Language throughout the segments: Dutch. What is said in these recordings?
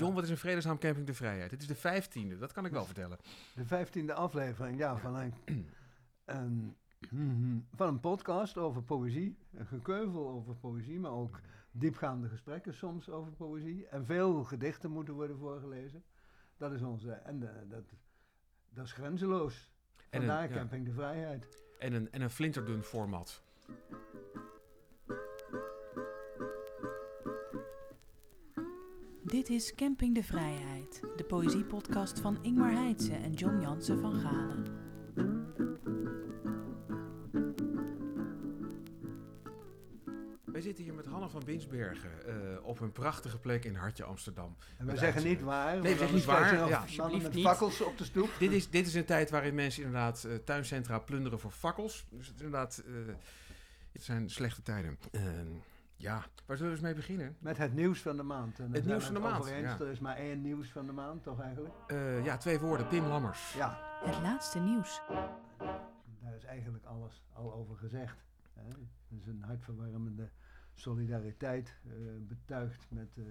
John, wat is een vredesnaam Camping de Vrijheid? Dit is de vijftiende, dat kan ik wel vertellen. De vijftiende aflevering, ja, van een, een, van een podcast over poëzie. Een gekeuvel over poëzie, maar ook diepgaande gesprekken soms over poëzie. En veel gedichten moeten worden voorgelezen. Dat is onze, en dat, dat is grenzeloos. En een- Vandaar ja. Camping de Vrijheid. En een, en een flinterdun format. Dit is Camping de Vrijheid, de poëziepodcast van Ingmar Heitse en John Jansen van Galen. Wij zitten hier met Hanne van Binsbergen eh, op een prachtige plek in Hartje Amsterdam. En we zeggen niet waar. we want zeggen niet waar, ja. mannen met fakkels op de stoep. Dit is, dit is een tijd waarin mensen inderdaad eh, tuincentra plunderen voor fakkels. Dus het is inderdaad, eh, het zijn slechte tijden. Ja, waar zullen we eens mee beginnen? Met het nieuws van de maand. En Het nieuws van de maand, over eens. ja. Er is maar één nieuws van de maand, toch eigenlijk? Eh, ja, twee woorden. Pim Lammers. Ja, Het laatste nieuws. daar is eigenlijk alles al over gezegd. Hè. Er is een hartverwarmende solidariteit eh, betuigd met eh,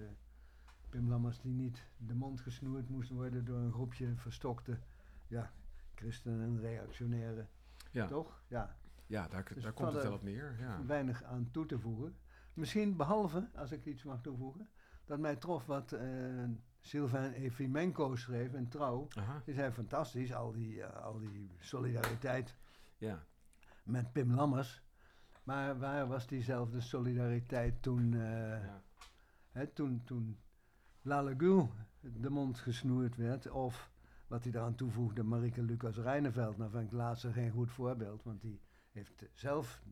Pim Lammers, die niet de mond gesnoerd moest worden door een groepje verstokte ja, christenen en reactionairen. Ja, Toch? Ja, ja daar, Dus daar komt het wel op neer. Ja. weinig aan toe te voegen. Misschien behalve, als ik iets mag toevoegen, dat mij trof wat eh Sylvain Efimenko schreef in Trouw. Aha, Die zei fantastisch, al die, eh, al die solidariteit ja. met Pim Lammers. Maar waar was diezelfde solidariteit toen, ja. hè, toen, toen Lalegul de mond gesnoerd werd? Of wat hij daaraan toevoegde, Marike Lucas Reineveld. Nou vind ik laatste geen goed voorbeeld, want die heeft zelf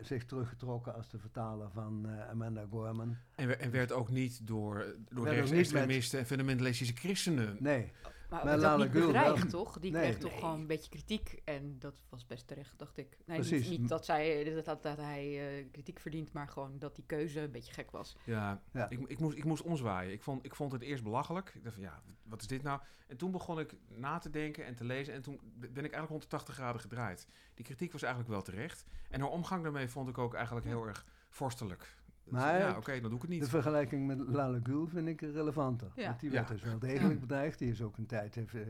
zich teruggetrokken als de vertaler van eh, Amanda Gorman. En, en werd ook niet door, door rechtsextremisten en fundamentalistische christenen. Nee, Maar, Lale niet bedreigd, wel. toch? Die Nee. kreeg toch gewoon een beetje kritiek. En dat was best terecht, dacht ik. Nee, Precies. Niet, niet dat, zij, dat, dat, dat hij eh, kritiek verdient, maar gewoon dat die keuze een beetje gek was. Ja, Ja. Ik, ik, moest, ik moest omzwaaien. Ik vond, ik vond het eerst belachelijk. Ik dacht van, ja, wat is dit nou? En toen begon ik na te denken en te lezen. En toen ben ik eigenlijk rond de 80 graden gedraaid. Die kritiek was eigenlijk wel terecht. En haar omgang daarmee vond ik ook eigenlijk heel erg vorstelijk. Maar ja, oké, dan doe ik het de niet. vergelijking met Lalegul vind ik relevanter. Ja. Want die Ja. werd dus wel degelijk bedreigd. Die is ook een tijd, heeft, eh,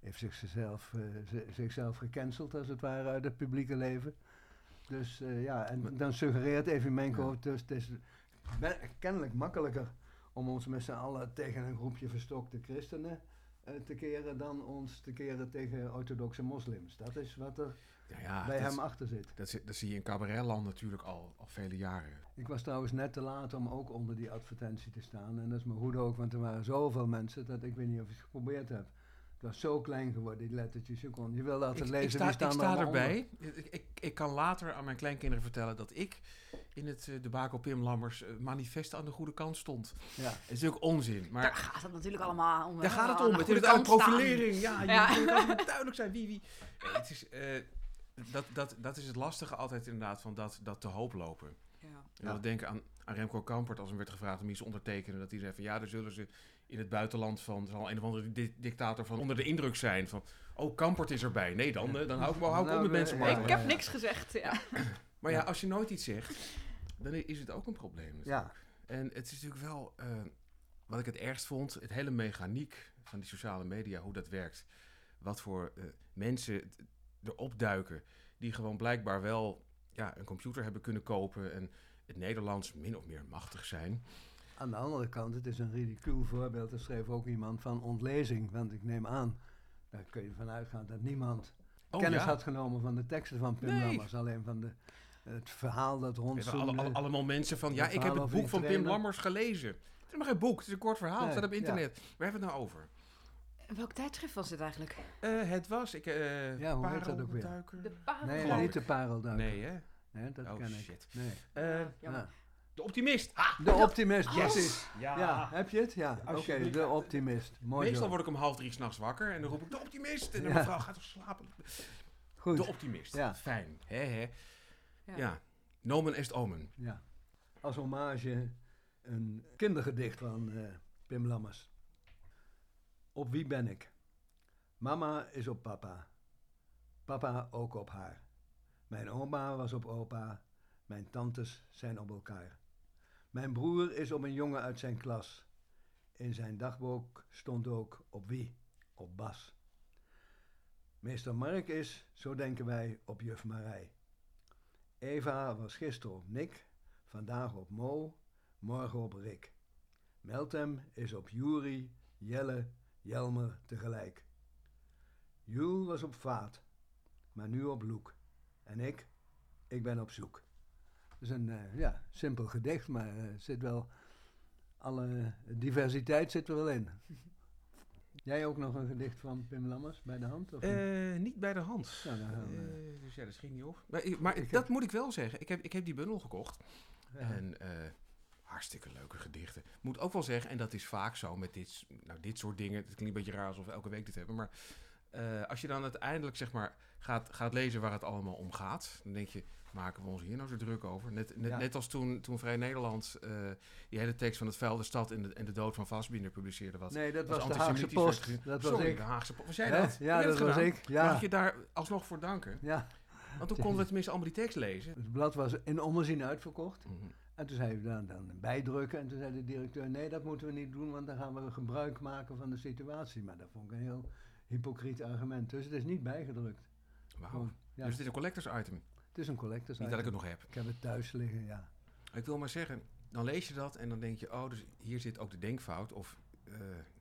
heeft zichzelf, eh, zi- zichzelf gecanceld als het ware uit het publieke leven. Dus eh, ja, en Maar- dan suggereert Evimenko, Ja. dus het is ben- kennelijk makkelijker om ons met z'n allen tegen een groepje verstokte christenen te keren dan ons te keren tegen orthodoxe moslims. Dat is wat er Ja, ja, bij dat, hem achter zit. dat, zie- dat zie je in cabaretland natuurlijk al, al vele jaren. Ik was trouwens net te laat om ook onder die advertentie te staan. En dat is me goed ook, want er waren zoveel mensen dat ik weet niet of ik het geprobeerd heb. Het was zo klein geworden, die lettertjes. Je, kon, je wilde altijd Ik, lezen, ik sta, staan ik sta erbij. Ik, ik, ik kan later aan mijn kleinkinderen vertellen dat ik in het uh, debakel Pim Lammers eh, manifest aan de goede kant stond. Ja. Het is natuurlijk onzin. Maar Daar gaat het natuurlijk allemaal om. Daar hè, gaat het om. de Het is staan. profilering. Ja, je Ja. moet duidelijk zijn wie wie. Het is, eh, dat, dat, dat is het lastige altijd inderdaad van dat, dat te hoop lopen. Ja. En dan denken aan, aan Remco Kampert als hem werd gevraagd om iets te ondertekenen. Dat hij zei van ja, daar zullen ze in het buitenland van zal een of andere di- dictator van onder de indruk zijn van oh Kampert is erbij. Nee dan, eh, dan hou ik, hou ik Nou, op met we- mensen maar. Ik heb niks gezegd. Ja. Maar ja, als je nooit iets zegt, dan is het ook een probleem. ja, En het is natuurlijk wel, eh, wat ik het ergst vond, het hele mechaniek van die sociale media, hoe dat werkt. Wat voor eh, mensen erop duiken, die gewoon blijkbaar wel ja, een computer hebben kunnen kopen en het Nederlands min of meer machtig zijn. aan de andere kant, het is een ridicuul voorbeeld. Er schreef ook iemand van ontlezing. Want ik neem aan, daar kun je van uitgaan dat niemand Oh kennis ja, had genomen van de teksten van Pim Nee. Lammers. Alleen van de, het verhaal dat We rond hebben alle, alle- allemaal mensen van, ja, ik heb het boek van Pim. Lammers gelezen. Het is maar geen boek, het is een kort verhaal, het Nee, staat op ja. internet. Waar hebben we het nou over? Welk tijdschrift was dit eigenlijk? Eh, het was, ik, eh Ja, hoe heet dat ook weer? Parelduiker? De Parel. Nee, niet de parelduik. Nee, hè? Nee, dat Oh, ken ik. shit. Nee. Eh, Jammer. Ja. de Optimist. Ha! De optimist, precies. Ja. Ja, heb je het? Ja, oké, de optimist. Mooi Meestal zo. word ik om half drie s'nachts wakker en dan roep ik de optimist. En de Ja. mevrouw gaat toch slapen. Goed, De optimist. Ja. Fijn. Hè, hè. Ja. Ja. Nomen est omen. ja. Als hommage een kindergedicht van eh, Pim Lammers. Op wie ben ik? Mama is op papa. Papa ook op haar. Mijn oma was op opa. Mijn tantes zijn op elkaar. Mijn broer is op een jongen uit zijn klas. In zijn dagboek stond ook op wie? Op Bas. Meester Mark is, zo denken wij, op juf Marij. Eva was gisteren op Nick, vandaag op Mo, morgen op Rick. Meltem is op Juri, Jelle, Jelmer tegelijk. Jules was op Vaat, maar nu op Loek. En ik, ik ben op zoek. Het is een eh, ja, simpel gedicht, maar er zit wel alle diversiteit zit er wel in. Jij ook nog een gedicht van Pim Lammers bij de hand? Of niet? Eh, niet bij de hand. Gaan dus ja, dat schiet niet op. Maar, maar dat heb- moet ik wel zeggen. Ik heb, ik heb die bundel gekocht. Ja. En hartstikke leuke gedichten. Moet ook wel zeggen, en dat is vaak zo met dit, nou, dit soort dingen. Het klinkt een beetje raar alsof we elke week dit hebben. Maar eh, als je dan uiteindelijk zeg maar, gaat, gaat lezen waar het allemaal om gaat. Dan denk je, maken we ons hier nou zo druk over? Net, net, Ja. net als toen, toen Vrij Nederland eh, die hele tekst van het vuil, de stad en de, en de dood van Vastbinder publiceerde. Wat nee, dat was de Haagse werd Post. Dat was ik. de Haagse Post. Was jij Hè? dat? Ja, dat was ik. Mag Ja. je daar alsnog voor danken? ja. Want toen konden we tenminste allemaal die tekst lezen. Het blad was in ommezien uitverkocht. Mhm. En toen zei we dan, dan bijdrukken. En toen zei de directeur, nee, dat moeten we niet doen, want dan gaan we gebruik maken van de situatie. Maar dat vond ik een heel hypocriet argument. Dus het is niet bijgedrukt. Wauw. Ja, Dus het is een collectors item. het is een collectors Niet dat ik het item. nog heb. Ik heb het thuis liggen, ja. Ik wil maar zeggen, dan lees je dat en dan denk je, oh, dus hier zit ook de denkfout. Of, eh,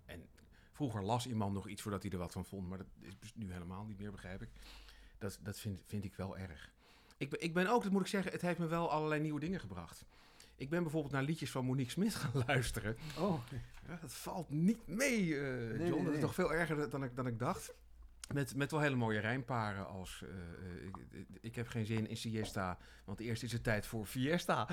en vroeger las iemand nog iets voordat hij er wat van vond, maar dat is dus nu helemaal niet meer, begrijp ik. Dat, dat vind, vind ik wel erg. Ik ik ben ook, dat moet ik zeggen, het heeft me wel allerlei nieuwe dingen gebracht. Ik ben bijvoorbeeld naar liedjes van Monique Smit gaan luisteren. Oh, Ja, dat valt niet mee, eh, John. nee, dat is nog veel erger dan ik, dan ik dacht. Met, met wel hele mooie rijmparen als... eh, eh, ik, ik heb geen zin in siesta, want eerst is het tijd voor fiesta.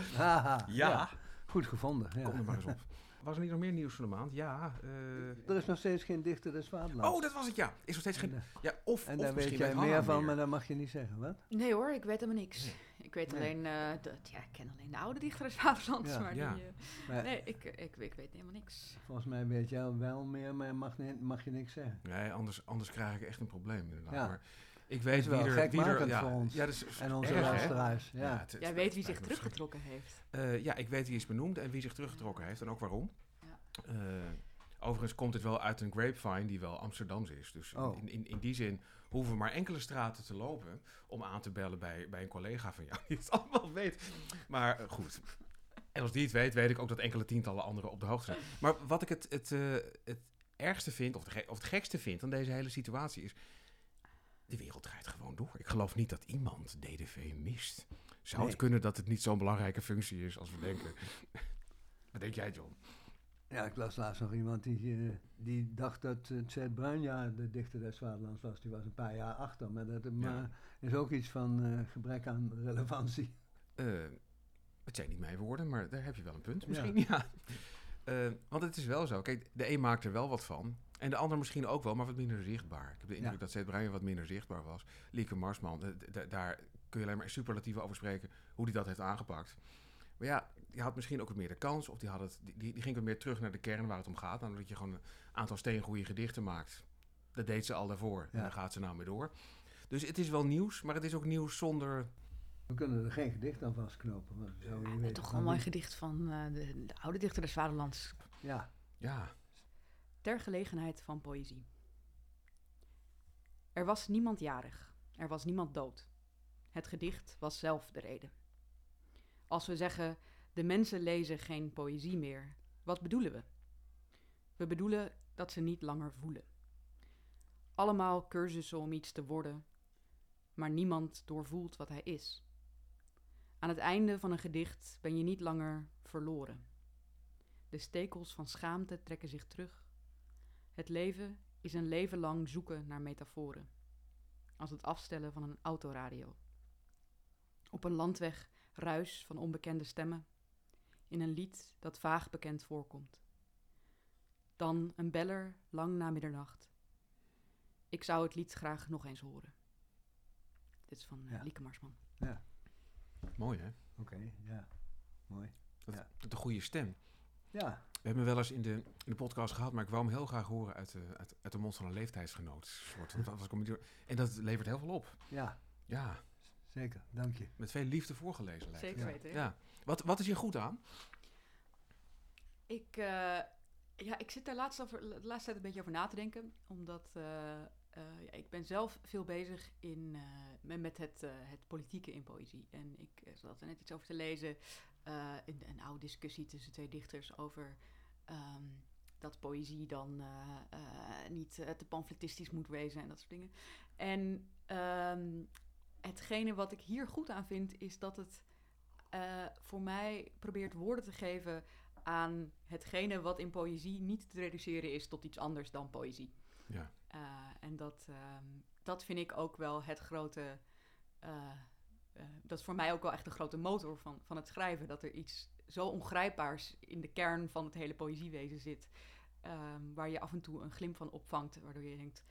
Ja, Goed gevonden, ja. kom er maar eens op. Was er niet nog meer nieuws van de maand? Ja. eh, Er is nog steeds geen dichter des vaderlands. Oh, dat was het, ja. Is nog steeds geen... En, Ja, of, en of daar weet misschien jij weet meer van, meer. maar dat mag je niet zeggen, wat? Nee hoor, ik weet helemaal niks. Nee. Ik weet Nee. alleen, eh, dat, ja, ik ken alleen de oude dichter des Vaderlands, Ja. maar Ja. die, eh, Maar nee, ik, ik, ik weet helemaal niks. volgens mij weet jij wel meer, maar mag, niet, mag je niks zeggen. Nee, anders, anders krijg ik echt een probleem inderdaad. Ja. Maar ik weet wie er... Wie er ja, voor ons. Ja, dat is En onze luisteraars, ja. het- het- Jij weet wie zich teruggetrokken heeft. Eh, ja, ik weet wie is benoemd en wie zich teruggetrokken heeft en ook waarom. Ja. Eh, overigens komt het wel uit een grapevine die wel Amsterdams is. Dus Oh. in, in, in die zin hoeven we maar enkele straten te lopen om aan te bellen bij, bij een collega van jou die het allemaal weet. Maar eh, goed. En als die het weet, weet ik ook dat enkele tientallen anderen op de hoogte zijn. Maar wat ik het, het, eh, het ergste vind, of, de of het gekste vind aan deze hele situatie is... De wereld draait gewoon door. Ik geloof niet dat iemand DDV mist. Zou Nee. het kunnen dat het niet zo'n belangrijke functie is als we denken? Wat denk jij, John? Ja, ik las laatst nog iemand die, eh, die dacht dat uh, Zed Bruinja de dichter des vaderlands was. Die was een paar jaar achter, maar dat maar is ook iets van eh, gebrek aan relevantie. Eh, het zijn niet mijn woorden, maar daar heb je wel een punt Ja. misschien. Ja. Eh, want het is wel zo. Kijk, de een maakt er wel wat van. En de ander misschien ook wel, maar wat minder zichtbaar. Ik heb de indruk Ja. dat Zet Bruin wat minder zichtbaar was. Lieke Marsman, daar kun je alleen maar superlatieven over spreken. Hoe die dat heeft aangepakt. Maar ja, die had misschien ook wat meer de kans. Of die, had het, die, die, die ging wat meer terug naar de kern waar het om gaat. Namelijk dat je gewoon een aantal steengoede gedichten maakt. Dat deed ze al daarvoor. En daar gaat ze nou mee door. Dus het is wel nieuws, maar het is ook nieuws zonder... We kunnen er geen gedicht aan vastknopen. Want we zouden niet toch van een mooi gedicht van eh, de, de oude dichter des Vaderlands. Ja, Ja, Ter gelegenheid van poëzie. Er was niemand jarig, er was niemand dood. Het gedicht was zelf de reden. Als we zeggen, de mensen lezen geen poëzie meer, wat bedoelen we? We bedoelen dat ze niet langer voelen. Allemaal cursussen om iets te worden, maar niemand doorvoelt wat hij is. Aan het einde van een gedicht ben je niet langer verloren. De stekels van schaamte trekken zich terug. Het leven is een leven lang zoeken naar metaforen. Als het afstellen van een autoradio. Op een landweg ruis van onbekende stemmen. In een lied dat vaag bekend voorkomt. Dan een beller lang na middernacht. Ik zou het lied graag nog eens horen. Dit is van eh, Ja. Lieke Marsman. Mooi hè? oké, ja. Mooi. Dat, Ja. dat een goede stem. Ja, We hebben hem wel eens in de, in de podcast gehad, maar ik wou hem heel graag horen uit de, uit, uit de mond van een leeftijdsgenoot. Soort, want dat was comedy- en dat levert heel veel op. ja, Ja, zeker. Dank je. met veel liefde voorgelezen lijkt. Zeker weten. Ja. Wat, wat is hier goed aan? Ik, eh, Ja, ik zit daar laatst over, de laatste tijd een beetje over na te denken. Omdat eh, eh, ja, ik ben zelf veel bezig in, eh, met- het, eh, het politieke in poëzie. En ik eh, zat er net iets over te lezen. eh, een, een oude discussie tussen twee dichters over ehm, dat poëzie dan niet te pamfletistisch moet wezen en dat soort dingen. En ehm, hetgene wat ik hier goed aan vind, is dat het voor mij probeert woorden te geven aan hetgene wat in poëzie niet te reduceren is tot iets anders dan poëzie. Ja. Eh, en dat, ehm, dat vind ik ook wel het grote. eh, eh, dat is voor mij ook wel echt de grote motor van, van het schrijven. Dat er iets zo ongrijpbaars in de kern van het hele poëziewezen zit. ehm, waar je af en toe een glimp van opvangt. Waardoor je denkt: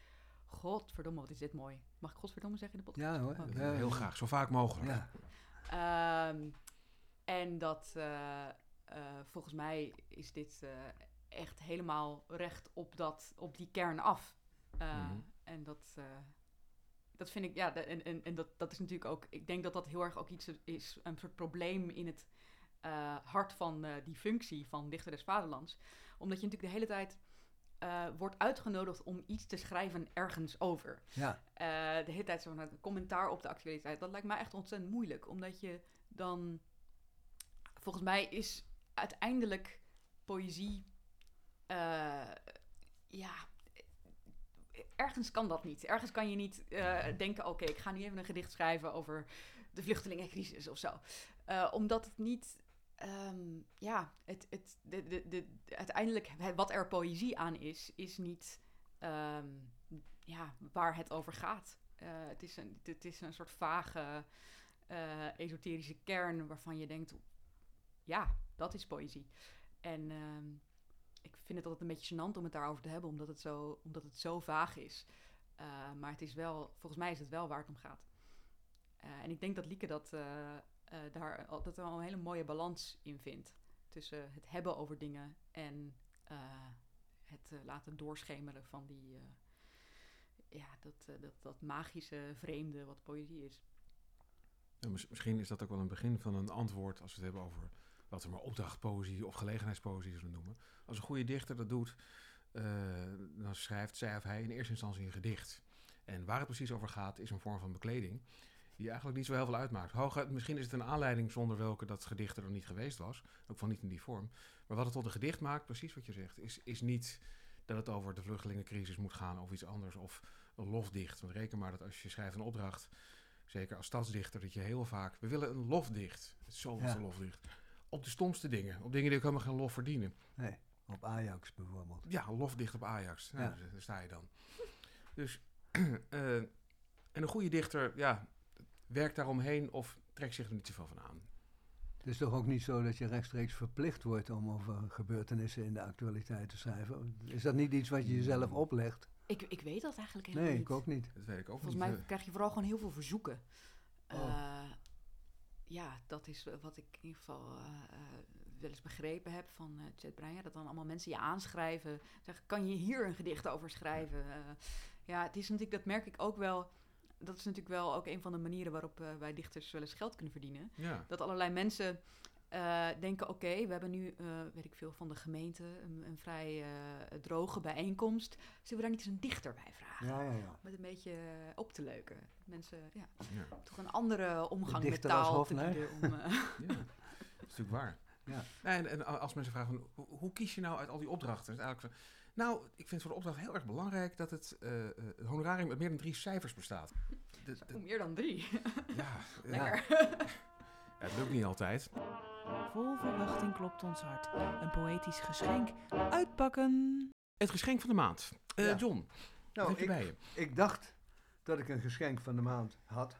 Godverdomme, wat is dit mooi. Mag ik Godverdomme zeggen in de podcast? Ja hoor. Ja, Heel graag, zo vaak mogelijk. Ja. Ehm, en dat eh, eh, volgens mij is dit eh, echt helemaal recht op, dat, op die kern af. Eh, Mhm. En dat, eh, dat vind ik, ja, en, en, en dat, dat is natuurlijk ook, ik denk dat dat heel erg ook iets is, een soort probleem in het eh, hart van die functie van Dichter des Vaderlands. Omdat je natuurlijk de hele tijd wordt uitgenodigd om iets te schrijven ergens over ja. de hele tijd zo'n commentaar op de actualiteit. Dat lijkt mij echt ontzettend moeilijk. Omdat je dan... Volgens mij is uiteindelijk poëzie... eh, ja... Ergens kan dat niet. Ergens kan je niet eh, denken... Oké, ik ga nu even een gedicht schrijven over de vluchtelingencrisis of zo. Eh, omdat het niet... ehm, ja, het, het, de, de, de, uiteindelijk wat er poëzie aan is, is niet... ehm, ja, waar het over gaat. Het, is een, het is een soort vage, esoterische kern waarvan je denkt, ja, dat is poëzie. En ehm, vind het altijd een beetje gênant om het daarover te hebben, omdat het zo, omdat het zo vaag is. Eh, maar het is wel, volgens mij is het wel waar het om gaat. Eh, en ik denk dat Lieke dat, eh, daar altijd wel een hele mooie balans in vindt. Tussen het hebben over dingen en het laten doorschemeren van die, ja, dat, dat, dat magische vreemde wat poëzie is. Mis- misschien is dat ook wel een begin van een antwoord als we het hebben over wat we maar opdrachtpoëzie of gelegenheidspoëzie zullen noemen. Als een goede dichter dat doet, eh, dan schrijft zij of hij in eerste instantie een gedicht. En waar het precies over gaat, is een vorm van bekleding die eigenlijk niet zo heel veel uitmaakt. Hooguit, misschien is het een aanleiding zonder welke dat gedicht er nog niet geweest was. Ook van niet in die vorm. Maar wat het tot een gedicht maakt, precies wat je zegt, is, is niet dat het over de vluchtelingencrisis moet gaan of iets anders. Of een lofdicht. Want reken maar dat als je schrijft een opdracht, zeker als stadsdichter, dat je heel vaak... We willen een lofdicht. Het is zoveelste Ja. lofdicht. Op de stomste dingen. Op dingen die ook helemaal geen lof verdienen. Nee, op Ajax bijvoorbeeld. Ja, een lofdicht op Ajax. Nou, Ja. daar- Daar sta je dan. Dus, eh, en een goede dichter, ja, werkt daaromheen of trekt zich er niet zoveel van aan. Het is toch ook niet zo dat je rechtstreeks verplicht wordt om over gebeurtenissen in de actualiteit te schrijven? Is dat niet iets wat je jezelf oplegt? Ik, ik weet dat eigenlijk helemaal Nee, niet. ik ook niet. Dat weet ik ook Volgens niet. mij krijg je vooral gewoon heel veel verzoeken. Oh. Eh, ja, dat is wat ik in ieder geval eh, eh, wel eens begrepen heb van eh Chet Breyer. Dat dan allemaal mensen je aanschrijven. Zeggen, kan je hier een gedicht over schrijven? Ja, het is natuurlijk, dat merk ik ook wel. Dat is natuurlijk wel ook een van de manieren waarop wij dichters wel eens geld kunnen verdienen. ja. Dat allerlei mensen eh, denken: oké, we hebben nu, eh, weet ik veel, van de gemeente een, een vrij eh, droge bijeenkomst. Zullen we daar niet eens een dichter bij vragen? Ja, ja, ja. Met een beetje op te leuken. Mensen, ja, Ja, toch een andere omgang met dichter als taal te. Om, eh, ja, dat is natuurlijk waar. Ja. En, en als mensen vragen, van, hoe, kies je nou uit al die opdrachten? Is eigenlijk zo, nou, ik vind voor de opdracht heel erg belangrijk dat het, eh, eh, het honorarium uit meer dan drie cijfers bestaat. De- meer dan drie. ja, Lekker. ja, het lukt niet altijd. Vol verwachting klopt ons hart. Een poëtisch geschenk. Uitpakken! Het geschenk van de maand. Eh, Ja. John, wat Nou, heb je ik, bij je? ik dacht dat ik een geschenk van de maand had.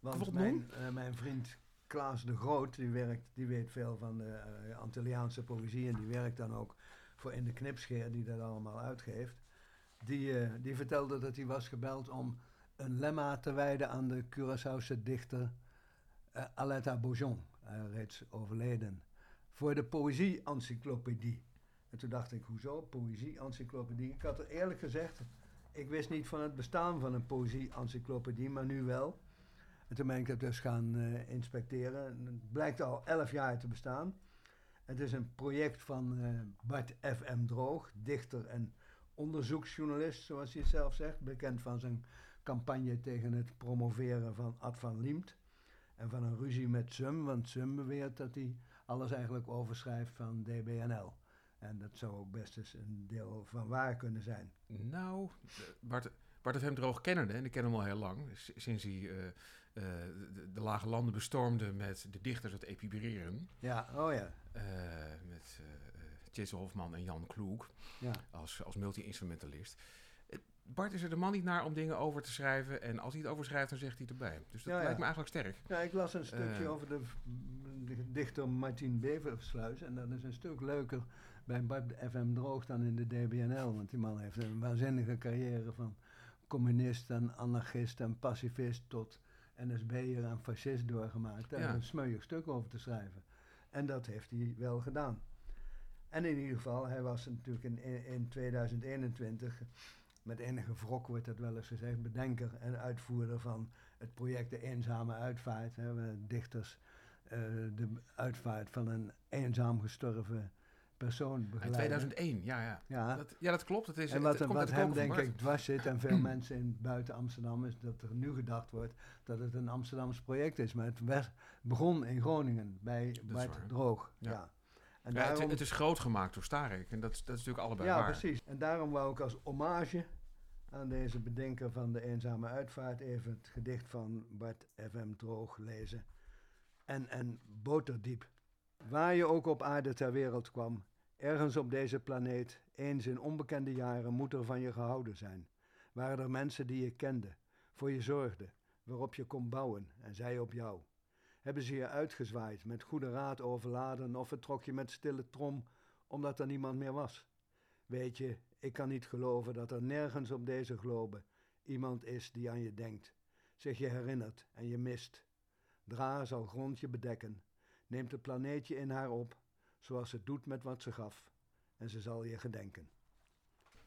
Want mijn, eh, mijn vriend Klaas de Groot, die, werkt, die weet veel van de eh, Antilliaanse poëzie. En die werkt dan ook voor In de Knipscheer, die dat allemaal uitgeeft. Die, eh, die vertelde dat hij was gebeld om een lemma te wijden aan de Curaçaose dichter eh, Aletta Beaujon, reeds overleden. Voor de poëzie-encyclopedie. En toen dacht ik, hoezo poëzie-encyclopedie? Ik had er eerlijk gezegd ik wist niet van het bestaan van een poëzie-encyclopedie, maar nu wel. En toen ben ik het dus gaan eh, inspecteren. En het blijkt al elf jaar te bestaan. Het is een project van eh, Bart F.M. Droog, dichter en onderzoeksjournalist, zoals hij zelf zegt. Bekend van zijn campagne tegen het promoveren van Ad van Liemt. En van een ruzie met Sum, want Sum beweert dat hij alles eigenlijk overschrijft van DBNL. En dat zou ook best eens een deel van waar kunnen zijn. Nou, Bart, Bart of hem droog kennende, en ik ken hem al heel lang, sinds hij eh, eh, de, de lage landen bestormde met de dichters uit Epibreren. Ja, oh ja. eh, met Tjitse Hofman en Jan Kloek ja. als, als multi-instrumentalist. Bart is er de man niet naar om dingen over te schrijven. En als hij het overschrijft, dan zegt hij erbij. Dus dat Ja, lijkt me eigenlijk sterk. Ja, ik las een stukje Eh. over de, de dichter Martin Beversluis. En dat is een stuk leuker bij Bart FM Droog dan in de DBNL. Want die man heeft een waanzinnige carrière van communist en anarchist en pacifist tot NSB'er en fascist doorgemaakt. Daar Ja. een smeuig stuk over te schrijven. En dat heeft hij wel gedaan. En in ieder geval, hij was natuurlijk in, in 2021, met enige wrok wordt dat wel eens gezegd, bedenker en uitvoerder van het project De Eenzame Uitvaart. Hè, waar dichters eh, de uitvaart van een eenzaam gestorven persoon In begeleiden. 2001, ja, ja. Ja, Dat, ja, dat klopt. Het is, en het, wat, het komt wat hem denk ik dwars zit en veel mensen in buiten Amsterdam is dat er nu gedacht wordt dat het een Amsterdams project is. Maar het werd- begon in Groningen bij Bart. Droog. Ja. Ja. En Ja, het, daarom, het is groot gemaakt door Starek. En dat, is- dat is natuurlijk allebei ja, waar. precies. En daarom wou ik als hommage aan deze bedenker van de eenzame uitvaart even het gedicht van Bart F.M. Droog lezen. En, en Boterdiep. Waar je ook op aarde ter wereld kwam, ergens op deze planeet, eens in onbekende jaren, moet er van je gehouden zijn. Waren er mensen die je kende, voor je zorgden, waarop je kon bouwen en zij op jou? Hebben ze je uitgezwaaid, met goede raad overladen of vertrok je met stille trom omdat er niemand meer was? Weet je, ik kan niet geloven dat er nergens op deze globe iemand is die aan je denkt, zich je herinnert en je mist. Dra zal grond je bedekken, neemt het planeetje in haar op, zoals het doet met wat ze gaf, en ze zal je gedenken.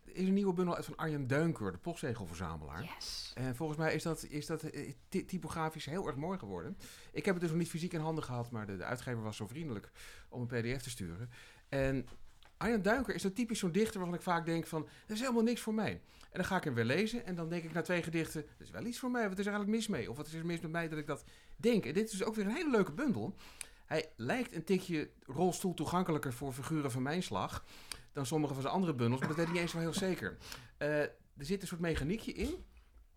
Is een nieuwe bundel uit van Arjen Duinker, de postzegelverzamelaar. Yes. En volgens mij is dat, is dat eh, ty- typografisch heel erg mooi geworden. Ik heb het dus nog niet fysiek in handen gehad, maar de, de uitgever was zo vriendelijk om een pdf te sturen. En Arjen Duinker is dat typisch zo'n dichter waarvan ik vaak denk van, dat is helemaal niks voor mij. En dan ga ik hem weer lezen en dan denk ik na twee gedichten, dat is wel iets voor mij, wat is er eigenlijk mis mee? Of wat is er mis met mij dat ik dat denk? En dit is dus ook weer een hele leuke bundel. Hij lijkt een tikje rolstoel toegankelijker voor figuren van mijn slag dan sommige van zijn andere bundels, maar dat weet ik niet eens wel heel zeker. Eh, er zit een soort mechaniekje in.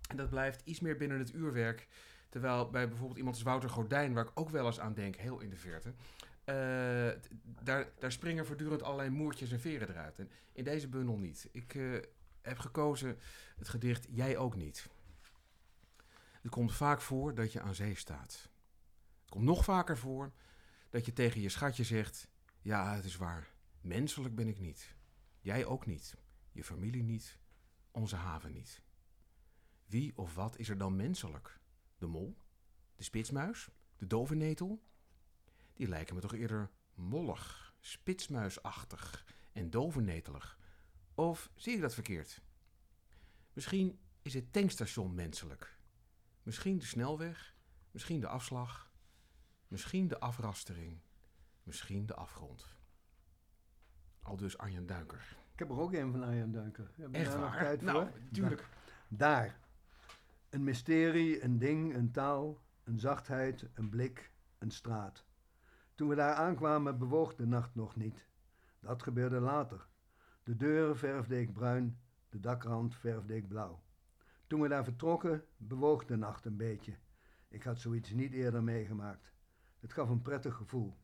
En dat blijft iets meer binnen het uurwerk. Terwijl bij bijvoorbeeld iemand als Wouter Gordijn, waar ik ook wel eens aan denk, heel in de verte. eh, daar, daar springen voortdurend allerlei moertjes en veren eruit. En in deze bundel niet. Ik eh, heb gekozen het gedicht Jij ook niet. Het komt vaak voor dat je aan zee staat. Het komt nog vaker voor dat je tegen je schatje zegt: Ja, het is waar. Menselijk ben ik niet. Jij ook niet. Je familie niet. Onze haven niet. Wie of wat is er dan menselijk? De mol? De spitsmuis? De dovennetel? Die lijken me toch eerder mollig, spitsmuisachtig en dovennetelig. Of zie ik dat verkeerd? Misschien is het tankstation menselijk. Misschien de snelweg, misschien de afslag, misschien de afrastering, misschien de afgrond. Al dus Arjen Duiker. Ik heb er ook een van Arjan Duinker. Heb je Echt daar nog waar? tijd Nou, voor? tuurlijk. Daar. Een mysterie, een ding, een taal, een zachtheid, een blik, een straat. Toen we daar aankwamen bewoog de nacht nog niet. Dat gebeurde later. De deuren verfde ik bruin, de dakrand verfde ik blauw. Toen we daar vertrokken bewoog de nacht een beetje. Ik had zoiets niet eerder meegemaakt. Het gaf een prettig gevoel,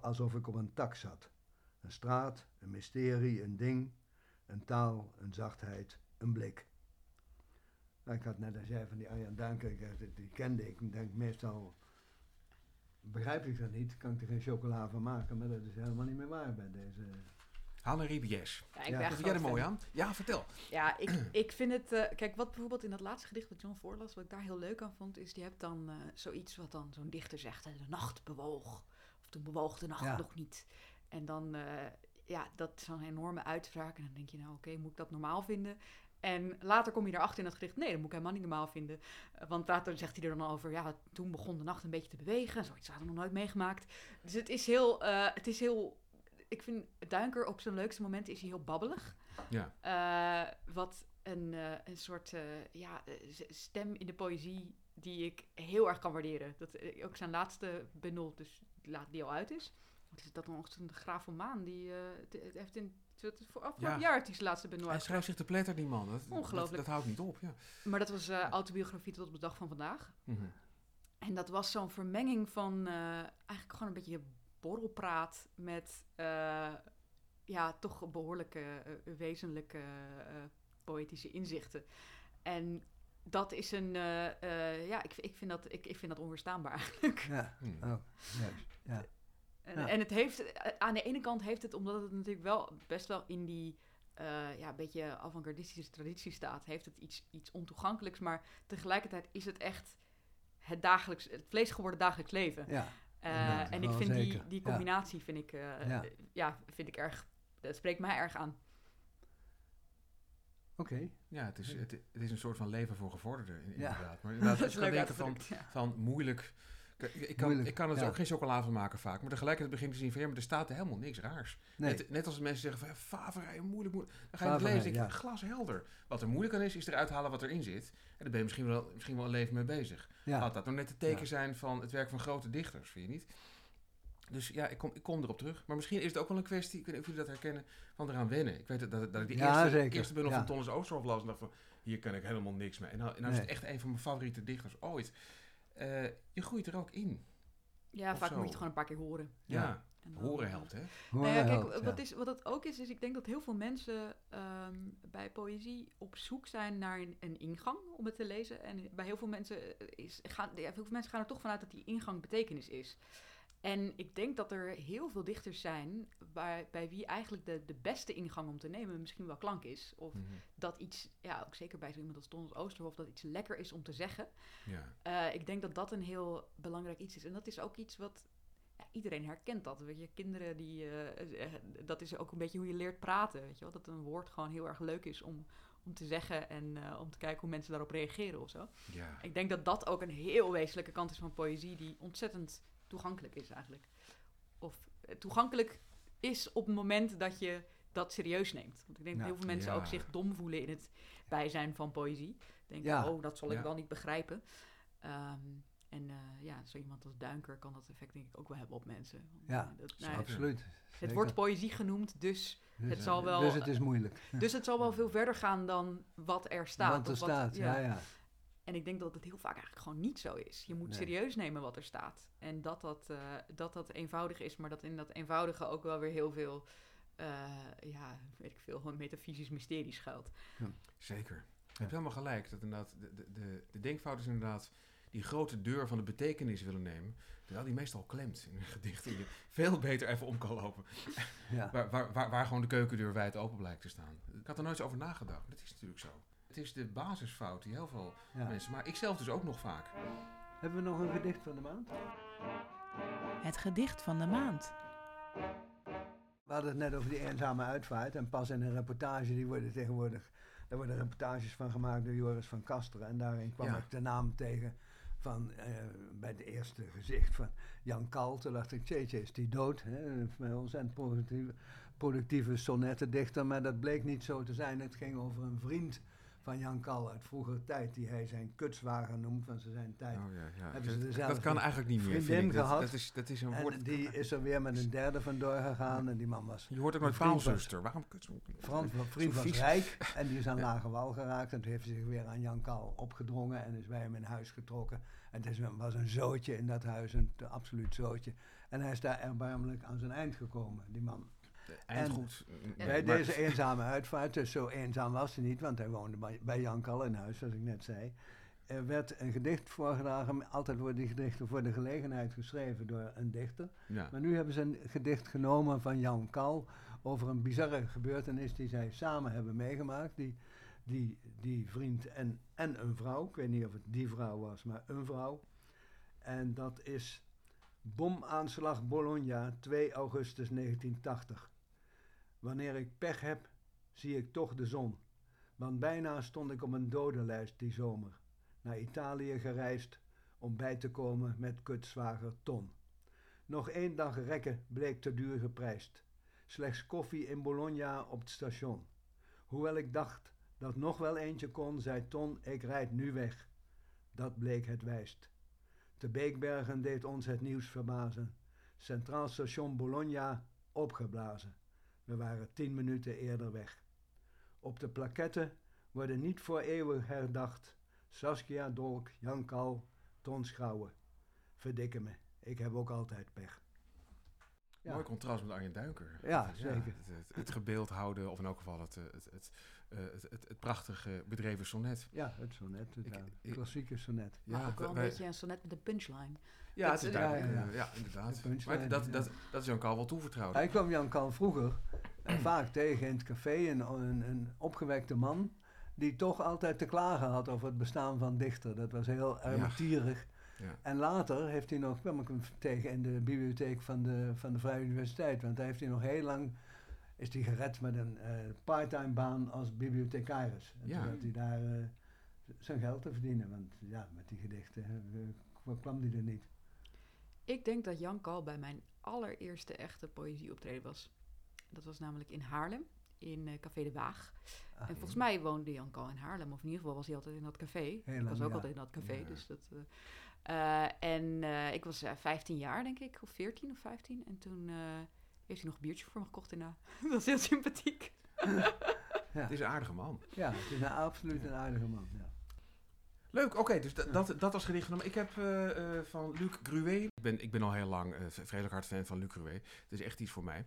alsof ik op een tak zat. Een straat, een mysterie, een ding, een taal, een zachtheid, een blik. Nou, ik had net als jij van die Arjan Duinker, ik, die, die kende ik. Ik denk meestal, begrijp ik dat niet, kan ik er geen chocola van maken, maar dat is helemaal niet meer waar bij deze. Hanne Ribies. Ja, ik ben vind jij er mooi aan? Ja, vertel. Ja, ik, ik vind het... eh, kijk, wat bijvoorbeeld in dat laatste gedicht wat John voorlas, wat ik daar heel leuk aan vond, is je hebt dan eh, zoiets wat dan zo'n dichter zegt, hè, de nacht bewoog. Of toen bewoog de nacht Ja. nog niet. En dan, eh, ja, dat is zo'n enorme uitspraak. En dan denk je, nou oké, moet ik dat normaal vinden? En later kom je erachter in dat gedicht, nee, dat moet ik helemaal niet normaal vinden. Uh, want later zegt hij er dan over, ja, toen begon de nacht een beetje te bewegen. Zoiets hadden we nog nooit meegemaakt. Dus het is heel, uh, het is heel ik vind Duinker op zijn leukste momenten is hij heel babbelig. Ja. Uh, wat een, uh, een soort uh, ja, stem in de poëzie die ik heel erg kan waarderen. Dat, ook zijn laatste bundel, dus die al uit is. Wat is dat nog? Een Graaf van Maan. Die heeft in voor afgelopen ja. jaar die laatste bundel Hij schrijft zich te pletter, die man. Dat, Ongelooflijk. Dat, dat, houdt niet op, ja. Maar dat was autobiografie tot op de dag van vandaag. Mm -hmm. En dat was zo'n vermenging van eigenlijk gewoon een beetje borrelpraat met uh, ja, toch behoorlijke uh, wezenlijke uh, poëtische inzichten. En dat is een, ja, ik, ik, vind dat, ik, ik vind dat onweerstaanbaar eigenlijk. Ja, Hmm. oh, ja. En, Ja. en het heeft, aan de ene kant heeft het, omdat het natuurlijk wel best wel in die ja, een beetje avant-gardistische traditie staat, heeft het iets, iets ontoegankelijks, maar tegelijkertijd is het echt het, dagelijks, het vlees geworden dagelijks leven. ja. Uh, Ja, en ik vind die, zeker. die Ja. combinatie vind ik, uh, Ja. ja. vind ik erg, dat spreekt mij erg aan. Oké. Ja, het is, het, het is een soort van leven voor gevorderden, in- Ja. inderdaad. Maar inderdaad, als is je denken van, ja. van moeilijk... Ik, ik kan, Moeilijk, ik kan ja. ook geen chocola van maken vaak, maar tegelijkertijd begin je te zien van, ja, maar er staat er helemaal niks raars. Nee. Net, net als mensen zeggen van, faverij, moeilijk, moeilijk. Dan ga je het lezen, ja. ik, glashelder. Wat er moeilijk aan is, is eruit halen wat erin zit. En daar ben je misschien wel, misschien wel een leven mee bezig. ja. Laat dat nou net het teken zijn van het werk van grote dichters, vind je niet? Dus ja, ik kom, ik kom erop terug. Maar misschien is het ook wel een kwestie, ik weet niet of jullie dat herkennen, van eraan wennen. Ik weet dat, dat, dat ik de Ja, eerste, zeker. eerste bundel Ja. van Tonnes Oosterhof las en dacht van, hier kan ik helemaal niks mee. En nou, en nou is het echt een van mijn favoriete dichters ooit. Eh, je groeit er ook in. Ja, Of vaak zo. moet je het gewoon een paar keer horen. Ja, Ja. Dan, horen eh, helpt, hè? Hoor Nou ja, kijk, helpt, wat, ja. is, wat het ook is, is ik denk dat heel veel mensen ehm, bij poëzie op zoek zijn naar een, een ingang om het te lezen. En bij heel veel mensen eh, is, gaan, ja, heel veel mensen gaan er toch vanuit dat die ingang betekenis is. En ik denk dat er heel veel dichters zijn waar, bij wie eigenlijk de, de beste ingang om te nemen misschien wel klank is. Of Mhm. dat iets, ja, ook zeker bij zo iemand als Thomas Oosterhof, dat iets lekker is om te zeggen. Ja. Eh, ik denk dat dat een heel belangrijk iets is. En dat is ook iets wat ja, iedereen herkent. Dat weet je, kinderen die. eh, eh, dat is ook een beetje hoe je leert praten. Weet je wel? Dat een woord gewoon heel erg leuk is om, om te zeggen en om te kijken hoe mensen daarop reageren of zo. ja. Ik denk dat dat ook een heel wezenlijke kant is van poëzie, die ontzettend toegankelijk is eigenlijk. Of eh, toegankelijk is op het moment dat je dat serieus neemt. Want ik denk dat heel veel mensen Ja. ook zich dom voelen in het bijzijn van poëzie. Denken, Ja. oh, dat zal ik Ja. wel niet begrijpen. Ehm, en eh, ja, zo iemand als Duinker kan dat effect denk ik ook wel hebben op mensen. Ja, eh, dat, nou. Absoluut. het wordt poëzie genoemd, dus, Dus, het zal wel- Dus het is moeilijk. dus het zal wel veel verder gaan dan wat er staat. Want er wat- staat, ja, ja. En ik denk dat het heel vaak eigenlijk gewoon niet zo is. Je moet Nee. serieus nemen wat er staat. En dat dat, eh, dat dat eenvoudig is, maar dat in dat eenvoudige ook wel weer heel veel, eh, ja, weet ik veel, gewoon metafysisch mysterie schuilt. Zeker. Je hebt helemaal gelijk. Dat inderdaad, de, de, de, de denkfout is inderdaad die grote deur van de betekenis willen nemen. Terwijl die meestal klemt in een gedicht. En je veel beter even om kan lopen. ja. Waar, waar, waar, waar gewoon de keukendeur wijd open blijkt te staan. Ik had er nooit eens over nagedacht. Dat is natuurlijk zo. Het is de basisfout die heel veel ja. mensen, maar ik zelf dus ook nog vaak. Hebben we nog een gedicht van de maand? Het gedicht van de maand. We hadden het net over die eenzame uitvaart. En pas in een reportage, die worden tegenwoordig... Daar worden reportages van gemaakt door Joris van Kasteren. En daarin kwam Ja. ik de naam tegen van... eh, bij het eerste gezicht van Jan Kal. Toen dacht ik, jeetje, is die dood? Hè? Een ontzettend productieve, productieve sonnettendichter. Maar dat bleek niet zo te zijn. Het ging over een vriend van Jan Kal uit vroegere tijd... die hij zijn kutswagen noemt van zijn tijd. Oh, ja, ja. Hebben ze Dat- kan eigenlijk niet meer. vriendin gehad. dat, is, dat is een woord. En die is er weer met een derde vandoor gegaan. En die man was Je hoort ook van- paalzuster. Waarom kuts? Frans, mijn vriend was vies. rijk en die is aan Ja. lage wal geraakt. En toen heeft hij zich weer aan Jan Kal opgedrongen en is bij hem in huis getrokken. En het is, was een zootje in dat huis, een absoluut zootje. En hij is daar erbarmelijk aan zijn eind gekomen, die man. Eindgoed. Ja. bij deze eenzame uitvaart, dus zo eenzaam was hij niet, want hij woonde bij, bij Jan Kal in huis, zoals ik net zei. Er werd een gedicht voorgedragen, altijd worden die gedichten voor de gelegenheid geschreven door een dichter. Ja. Maar nu hebben ze een gedicht genomen van Jan Kal over een bizarre gebeurtenis die zij samen hebben meegemaakt. Die, die, die vriend en, en een vrouw, ik weet niet of het die vrouw was, maar een vrouw. En dat is bomaanslag Bologna, 2 augustus 1980. Wanneer ik pech heb, zie ik toch de zon. Want bijna stond ik op een dodenlijst die zomer. Naar Italië gereisd om bij te komen met kutzwager Ton. Nog één dag rekken bleek te duur geprijsd. Slechts koffie in Bologna op het station. Hoewel ik dacht dat nog wel eentje kon, zei Ton, ik rijd nu weg. Dat bleek het wijst. Te Beekbergen deed ons het nieuws verbazen. Centraal station Bologna opgeblazen. We waren tien minuten eerder weg. Op de plaketten worden niet voor eeuwig herdacht. Saskia Dolk, Jan Kal, Ton Schouwen. Verdikke me, ik heb ook altijd pech. Ja. Mooi contrast met Arjen Duiker. Ja, zeker. Het, het, het gebeeld houden, of in elk geval het, het, het, eh, het, het, het prachtige bedreven sonnet. Ja, het sonnet, het Ik- ja, ik- klassieke sonnet. Maar ook wel een wij- beetje een sonnet met een punchline. Ja, dat- het is ja, ja, Ja, ja. inderdaad. De punchline, Maar dat, ja. dat, dat is Jan Kal wel toevertrouwd. Hij kwam Jan Kal vroeger eh, vaak tegen in het café, een, een, een opgewekte man, die toch altijd te klagen had over het bestaan van dichter. Dat was heel ermetierig. Ja. En later heeft hij nog, kwam ik hem tegen in de bibliotheek van de, van de Vrije Universiteit, want daar heeft hij nog heel lang, is hij gered met een eh parttime baan als bibliothecaris. En Ja. toen had hij daar eh, zijn geld te verdienen, want ja, met die gedichten eh, kwam hij er niet. Ik denk dat Jan Kal bij mijn allereerste echte poëzieoptreden was. Dat was namelijk in Haarlem, in eh, Café de Waag. Ah, en volgens mij woonde Jan Kal in Haarlem, of in ieder geval was hij altijd in dat café. ik lang, was ook ja. altijd in dat café, Ja. dus dat... en eh, ik was eh, 15 jaar, denk ik, of 14 of 15. En toen eh, heeft hij nog een biertje voor me gekocht daarna. dat was heel sympathiek. Ja. Het is een aardige man. Ja, het is een, absoluut een aardige man. Ja. Leuk, oké, dus da- dat, dat was gedicht genomen. Ik heb eh, eh, van Luc Gruet. Ik ben, ik ben al heel lang eh, v- vredelijk hard fan van Luc Gruet. Het is echt iets voor mij.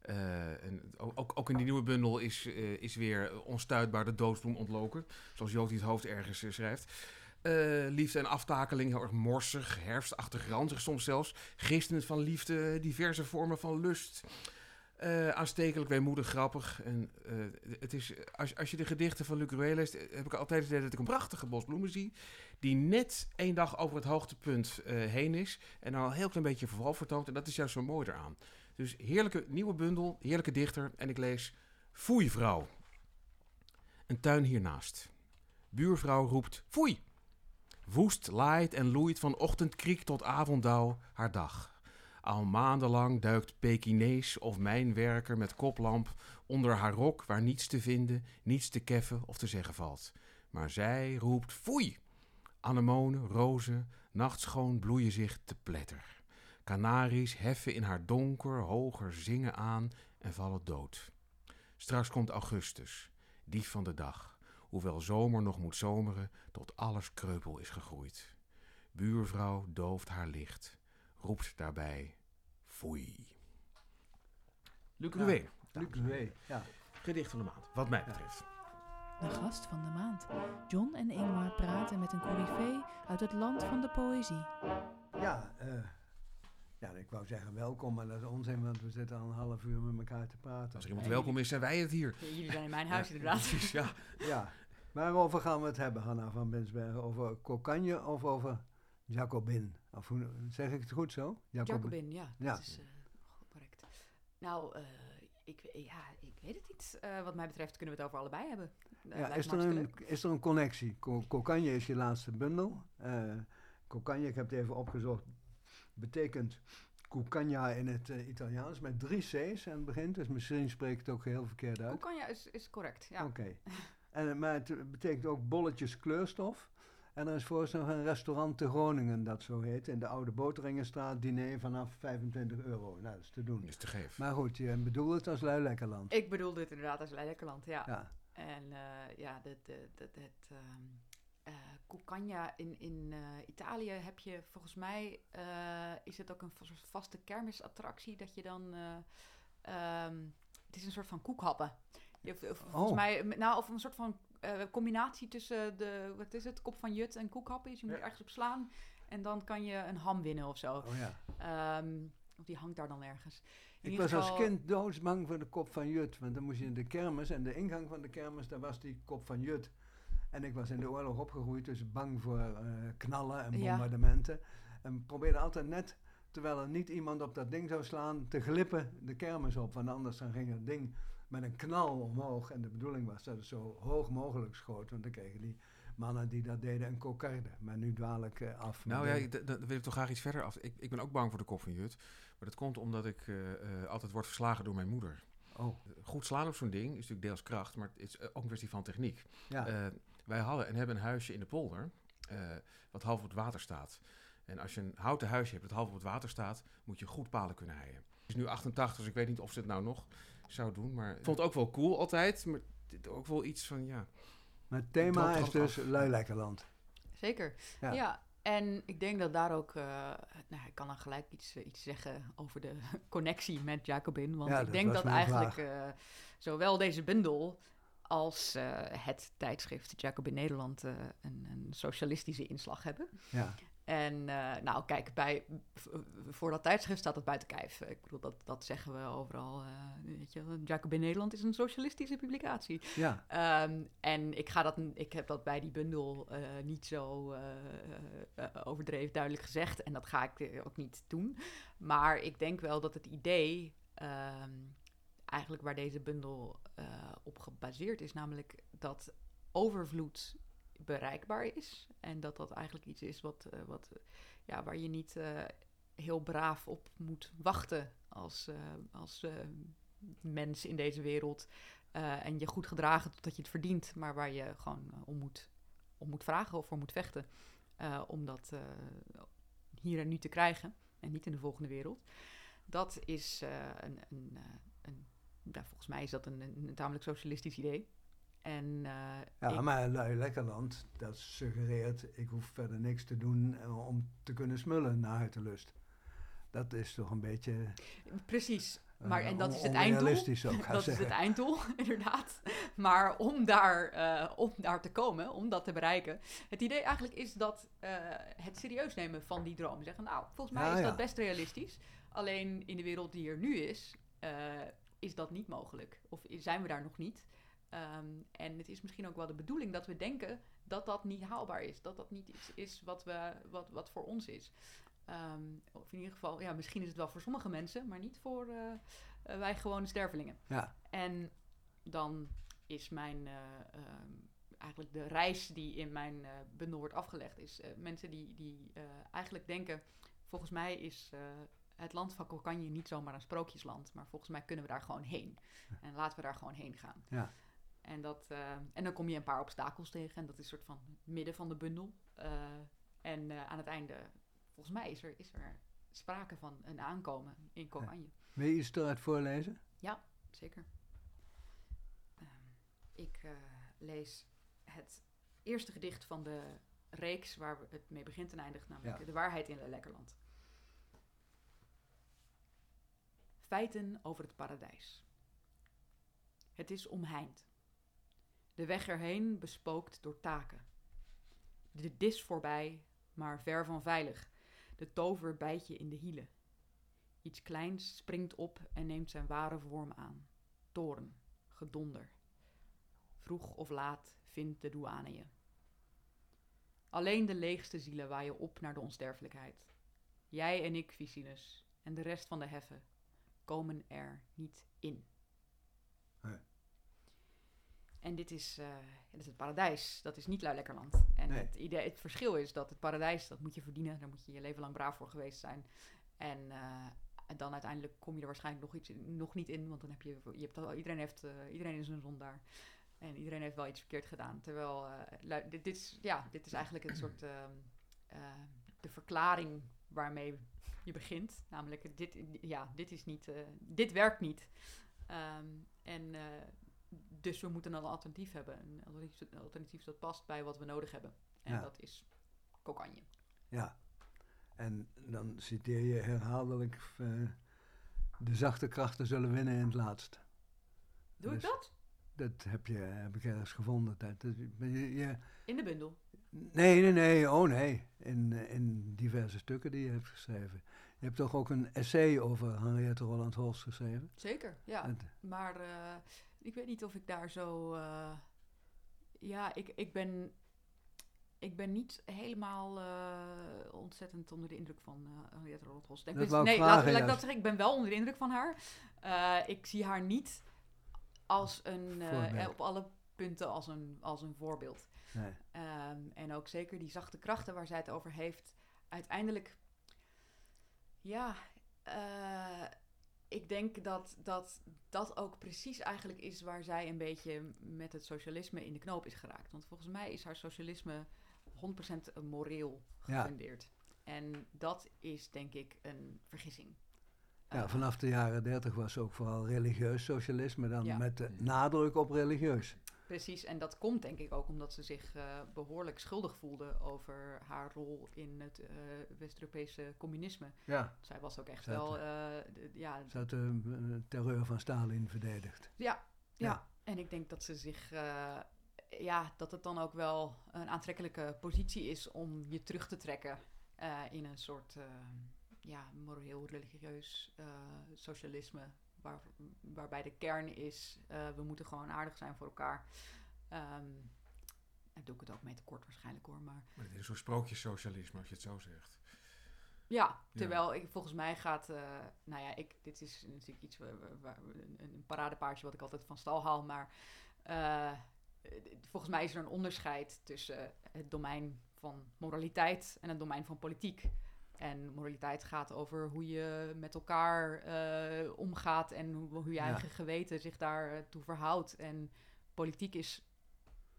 Eh, en ook, ook, in die nieuwe bundel is, eh, is weer onstuitbaar de doodsbloem ontloken. Zoals Jood het hoofd ergens eh, schrijft. Eh, liefde en aftakeling, heel erg morsig, herfstachtig, ranzig soms zelfs. Gistend van liefde, diverse vormen van lust. Eh, aanstekelijk, weemoedig, grappig. En, eh, het is, als, als je de gedichten van Luc leest, heb ik altijd het idee dat ik een prachtige bos bloemen zie. Die net één dag over het hoogtepunt heen is. En al een heel klein beetje verval vertoont. En dat is juist zo mooi eraan. Dus heerlijke nieuwe bundel, heerlijke dichter. En ik lees Foeivrouw. Een tuin hiernaast. Buurvrouw roept Foei! Woest laait en loeit van ochtendkriek tot avonddauw haar dag. Al maandenlang duikt Pekinees of mijnwerker met koplamp onder haar rok waar niets te vinden, niets te keffen of te zeggen valt. Maar zij roept foei! Anemonen, rozen, nachtschoon bloeien zich te pletter. Kanaries heffen in haar donker hoger zingen aan en vallen dood. Straks komt augustus, dief van de dag, hoewel zomer nog moet zomeren tot alles kreupel is gegroeid. Buurvrouw dooft haar licht, roept daarbij foei. Luc Rouet, Luc ja. gedicht van de maand, wat mij betreft. De gast van de maand. John en Ingmar praten met een coryfee uit het land van de poëzie. Ja, eh, ja, ik wou zeggen welkom, maar dat is onzin, want we zitten al een half uur met elkaar te praten. Als er iemand welkom is, zijn wij het hier. Jullie zijn in mijn huis inderdaad. Precies, ja. Ja, waarover gaan we het hebben, Hanna van Binsbergen? Over Cocagne of over Jacobin? Of hoe, zeg ik het goed zo? Jacobin, ja, Ja. dat is eh, correct. Nou, eh, ik, ja, ik weet het niet. Eh, wat mij betreft kunnen we het over allebei hebben. Ja, is, er een, is er een connectie? Co Cocagne is je laatste bundel. Cocagne, ik heb het even opgezocht, betekent Cucagna in het Italiaans met drie C's aan het begin. Dus misschien spreek ik het ook heel verkeerd uit. Kokanja is, is correct, ja. Oké. En, eh, maar het betekent ook bolletjes kleurstof. En er is voor nog een restaurant te Groningen dat zo heet. In de Oude Boteringenstraat, diner vanaf 25 euro. Nou, dat is te doen. is te geven. Maar goed, je bedoelt het als lui lekkerland. Ik bedoel dit inderdaad als Leiderland, ja. Ja, En eh, ja, de, de, de, het ehm eh, Cucagna in, in eh, Italië heb je volgens mij, eh, is het ook een soort vaste kermisattractie dat je dan, eh, ehm, het is een soort van koekhappen. Of- volgens Oh. mij, nou, of een soort van eh, combinatie tussen de, wat is het, kop van Jut en koekhappen. Dus je moet Ja. ergens op slaan en dan kan je een ham winnen of zo. oh ja. Ehm, of die hangt daar dan ergens. In Ik was als kind doodsbang voor de kop van Jut. Want dan moest je in de kermis en de ingang van de kermis, daar was die kop van Jut. En ik was in de oorlog opgegroeid, dus bang voor eh, knallen en Ja. bombardementen. En probeerde altijd net, terwijl er niet iemand op dat ding zou slaan, te glippen de kermis op. Want anders dan ging het ding met een knal omhoog. En de bedoeling was dat het zo hoog mogelijk schoot. Want dan kregen die mannen die dat deden een kokarde. Maar nu dwaal ik eh, af. Nou ja, dan wil ik toch graag iets verder af. Ik, ik ben ook bang voor de koffiehut. Maar dat komt omdat ik eh, eh, altijd word verslagen door mijn moeder. Oh, Goed slaan op zo'n ding is natuurlijk deels kracht, maar het is ook een kwestie van techniek. ja. Wij hadden en hebben een huisje in de polder, wat half op het water staat. En als je een houten huisje hebt dat half op het water staat, moet je goed palen kunnen heien. Het is nu 88, dus ik weet niet of ze het nou nog zou doen. Maar ik vond het ook wel cool altijd, maar dit ook wel iets van, ja... maar het thema is dus. Luilekkerland. Zeker. Ja. Ja. en ik denk dat daar ook, eh, nou, ik kan dan gelijk iets, eh, iets zeggen over de connectie met Jacobin. Want Ja, ik dat denk dat eigenlijk eh, zowel deze bundel als eh, het tijdschrift Jacobin Nederland eh, een, een socialistische inslag hebben. Ja. En eh, nou, kijk, bij, voor dat tijdschrift staat het buiten kijf. Ik bedoel, dat, dat zeggen we overal. eh weet je, Jacobin Nederland is een socialistische publicatie. ja, Ehm, en ik, ga dat, ik heb dat bij die bundel eh, niet zo overdreven duidelijk gezegd. En dat ga ik ook niet doen. Maar ik denk wel dat het idee, ehm, eigenlijk waar deze bundel op gebaseerd is, namelijk dat overvloed bereikbaar is. En dat dat eigenlijk iets is wat, eh, wat, ja, waar je niet eh, heel braaf op moet wachten als, eh, als mens in deze wereld. En je goed gedragen totdat je het verdient, maar waar je gewoon om, moet, om moet vragen of voor moet vechten. om dat hier en nu te krijgen en niet in de volgende wereld. Dat is een, een, een ja, volgens mij is dat een, een, tamelijk socialistisch idee. En eh, ja ik- maar Luilekkerland, dat suggereert, ik hoef verder niks te doen eh, om te kunnen smullen naar huitenlust. Dat is toch een beetje... precies. eh, Maar, en dat is het einddoel. Dat is zeggen. het einddoel, inderdaad. Maar om daar, om daar te komen, om dat te bereiken. Het idee eigenlijk is dat het serieus nemen van die droom. Zeggen, nou, volgens mij Ja, is ja. dat best realistisch. Alleen in de wereld die er nu is, is dat niet mogelijk. Of zijn we daar nog niet. Ehm, en het is misschien ook wel de bedoeling dat we denken dat dat niet haalbaar is. Dat dat niet iets is wat, we, wat, wat voor ons is. Ehm, of in ieder geval, ja, misschien is het wel voor sommige mensen, maar niet voor eh, eh, wij gewone stervelingen. Ja, En dan is mijn, ehm, eigenlijk de reis die in mijn bundel wordt afgelegd, is mensen die, die eigenlijk denken, volgens mij is het land van Kokanje niet zomaar een sprookjesland, maar volgens mij kunnen we daar gewoon heen. En laten we daar gewoon heen gaan. Ja. En, dat, eh, en dan kom je een paar obstakels tegen en dat is een soort van midden van de bundel. Eh, en eh, aan het einde, volgens mij is er, is er sprake van een aankomen in Kokanje. wil je iets eruit voorlezen? Zeker. Ehm, ik lees het eerste gedicht van de reeks waar het mee begint en eindigt, namelijk Ja. De waarheid in Lekkerland. Feiten over het paradijs. Het is omheind. De weg erheen bespookt door taken. De dis voorbij, maar ver van veilig. De tover bijt je in de hielen. Iets kleins springt op en neemt zijn ware vorm aan. Toren, gedonder. Vroeg of laat vindt de douane je. Alleen de leegste zielen waaien op naar de onsterfelijkheid. Jij en ik, Vicinus, en de rest van de heffen komen er niet in. En dit is, eh, dit is het paradijs, dat is niet Luilekkerland. En Nee. het, idee, het verschil is dat het paradijs, dat moet je verdienen, daar moet je je leven lang braaf voor geweest zijn. En eh, en dan uiteindelijk kom je er waarschijnlijk nog, iets, nog niet in, want dan heb je, je hebt al, iedereen, heeft, eh, iedereen is een zondaar. En iedereen heeft wel iets verkeerd gedaan. Terwijl, dit, dit, is, ja, dit is eigenlijk een soort, ehm, eh, de verklaring waarmee je begint. Namelijk, dit, ja, dit is niet, dit werkt niet. Ehm, en dus we moeten een alternatief hebben. Een alternatief, een alternatief dat past bij wat we nodig hebben. En Ja. dat is kokanje. Ja. En dan citeer je herhaaldelijk... eh, de zachte krachten zullen winnen in het laatst. Doe ik Dus- dat? Dat heb, je, heb ik ergens gevonden. Dat, dat- je, je- In de bundel. nee, nee, nee. Oh nee. In, in diverse stukken die je hebt geschreven. Je hebt toch ook een essay over Henriette Roland Holst geschreven? Zeker, ja. Het- Maar eh, ik weet niet of ik daar zo. eh, ja, ik, ik ben. Ik ben niet helemaal eh, ontzettend onder de indruk van eh Henriette Rothos. Ik ben- nee, laat, laat ik dat zeggen. Ik ben wel onder de indruk van haar. Ik zie haar niet als een, op alle punten als een, als een voorbeeld. Nee. Ehm, en ook zeker die zachte krachten waar zij het over heeft. Uiteindelijk, ja, ik denk dat, dat dat ook precies eigenlijk is waar zij een beetje met het socialisme in de knoop is geraakt. Want volgens mij is haar socialisme 100% moreel Ja. gefundeerd. En dat is denk ik een vergissing. Ja, Eh, vanaf de jaren dertig was ook vooral religieus socialisme, dan Ja. met de nadruk op religieus. Precies, en dat komt denk ik ook omdat ze zich eh, behoorlijk schuldig voelde over haar rol in het eh, West-Europese communisme. Ja, Zij was ook echt wel, eh, ja, ze had de terreur van Stalin verdedigd. ja, ja, Ja. En ik denk dat ze zich, ja, dat het dan ook wel een aantrekkelijke positie is om je terug te trekken in een soort, ja, moreel-religieus socialisme. Waar, waarbij de kern is, eh, we moeten gewoon aardig zijn voor elkaar. Daar doe ik het ook mee tekort waarschijnlijk hoor, maar Maar het is soort sprookjessocialisme, als je het zo zegt. Ja, terwijl ik volgens mij gaat, eh, nou ja, ik, dit is natuurlijk iets waar, een, paradepaardje wat ik altijd van stal haal, maar eh, volgens mij is er een onderscheid tussen het domein van moraliteit en het domein van politiek. En moraliteit gaat over hoe je met elkaar eh, omgaat en hoe, hoe je Ja. eigen geweten zich daartoe verhoudt. En politiek is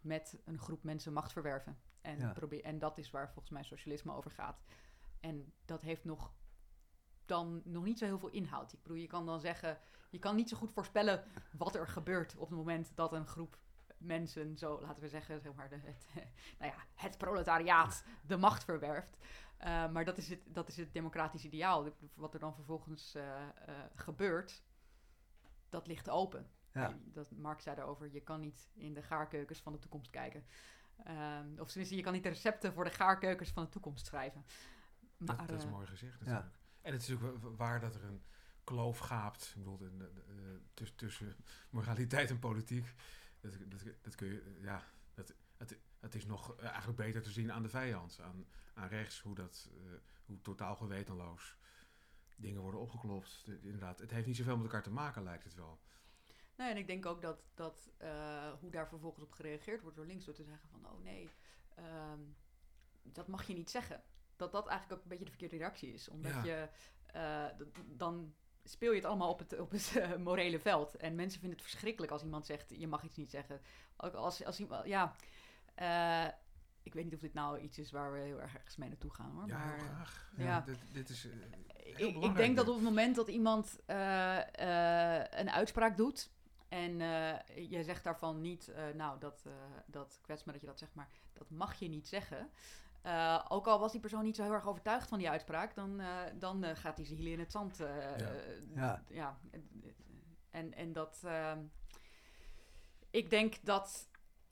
met een groep mensen macht verwerven. En, Ja. probeer, en dat is waar volgens mij socialisme over gaat. En dat heeft nog dan nog niet zo heel veel inhoud. Ik bedoel, je kan dan zeggen, je kan niet zo goed voorspellen wat er gebeurt op het moment dat een groep mensen, zo laten we zeggen, zeg maar de, het, nou ja, het proletariaat de macht verwerft. Eh, maar dat is, het, dat is het democratisch ideaal. Wat er dan vervolgens eh, eh, gebeurt, dat ligt open. Ja. Dat, Mark zei daarover, je kan niet in de gaarkeukens van de toekomst kijken. Ehm, of tenminste, je kan niet de recepten voor de gaarkeukens van de toekomst schrijven. Maar, dat, dat is mooi gezegd natuurlijk. En het is natuurlijk wa- waar dat er een kloof gaapt ik bedoel, de- de- de- tuss- tussen moraliteit en politiek. Dat, dat, dat kun je, ja, dat, het, het is nog eh, eigenlijk beter te zien aan de vijand, aan, aan rechts, hoe dat, eh, hoe totaal gewetenloos dingen worden opgeklopt. De- inderdaad, het heeft niet zoveel met elkaar te maken, lijkt het wel. Nee, en ik denk ook dat, dat eh, hoe daar vervolgens op gereageerd wordt door links, door te zeggen van, oh nee, ehm, dat mag je niet zeggen. Dat dat eigenlijk ook een beetje de verkeerde reactie is. Omdat Ja. je, dan speel je het allemaal op het, op het eh, morele veld. En mensen vinden het verschrikkelijk als iemand zegt, je mag iets niet zeggen. Ook als, als iemand, ja, eh, ik weet niet of dit nou iets is waar we heel erg ergens mee naartoe gaan hoor. Ja, maar, heel graag. ja. Ja. Dit, dit is eh, heel ik, ik denk dat op het moment dat iemand eh, eh, een uitspraak doet. En eh je zegt daarvan niet, eh, nou, dat, eh dat kwets me dat je dat zegt, maar dat mag je niet zeggen. Eh, ook al was die persoon niet zo heel erg overtuigd van die uitspraak, dan, eh, dan eh, gaat hij zijn hielen in het zand. eh, Ja. Ja. ja. En, en dat. ehm, ik denk dat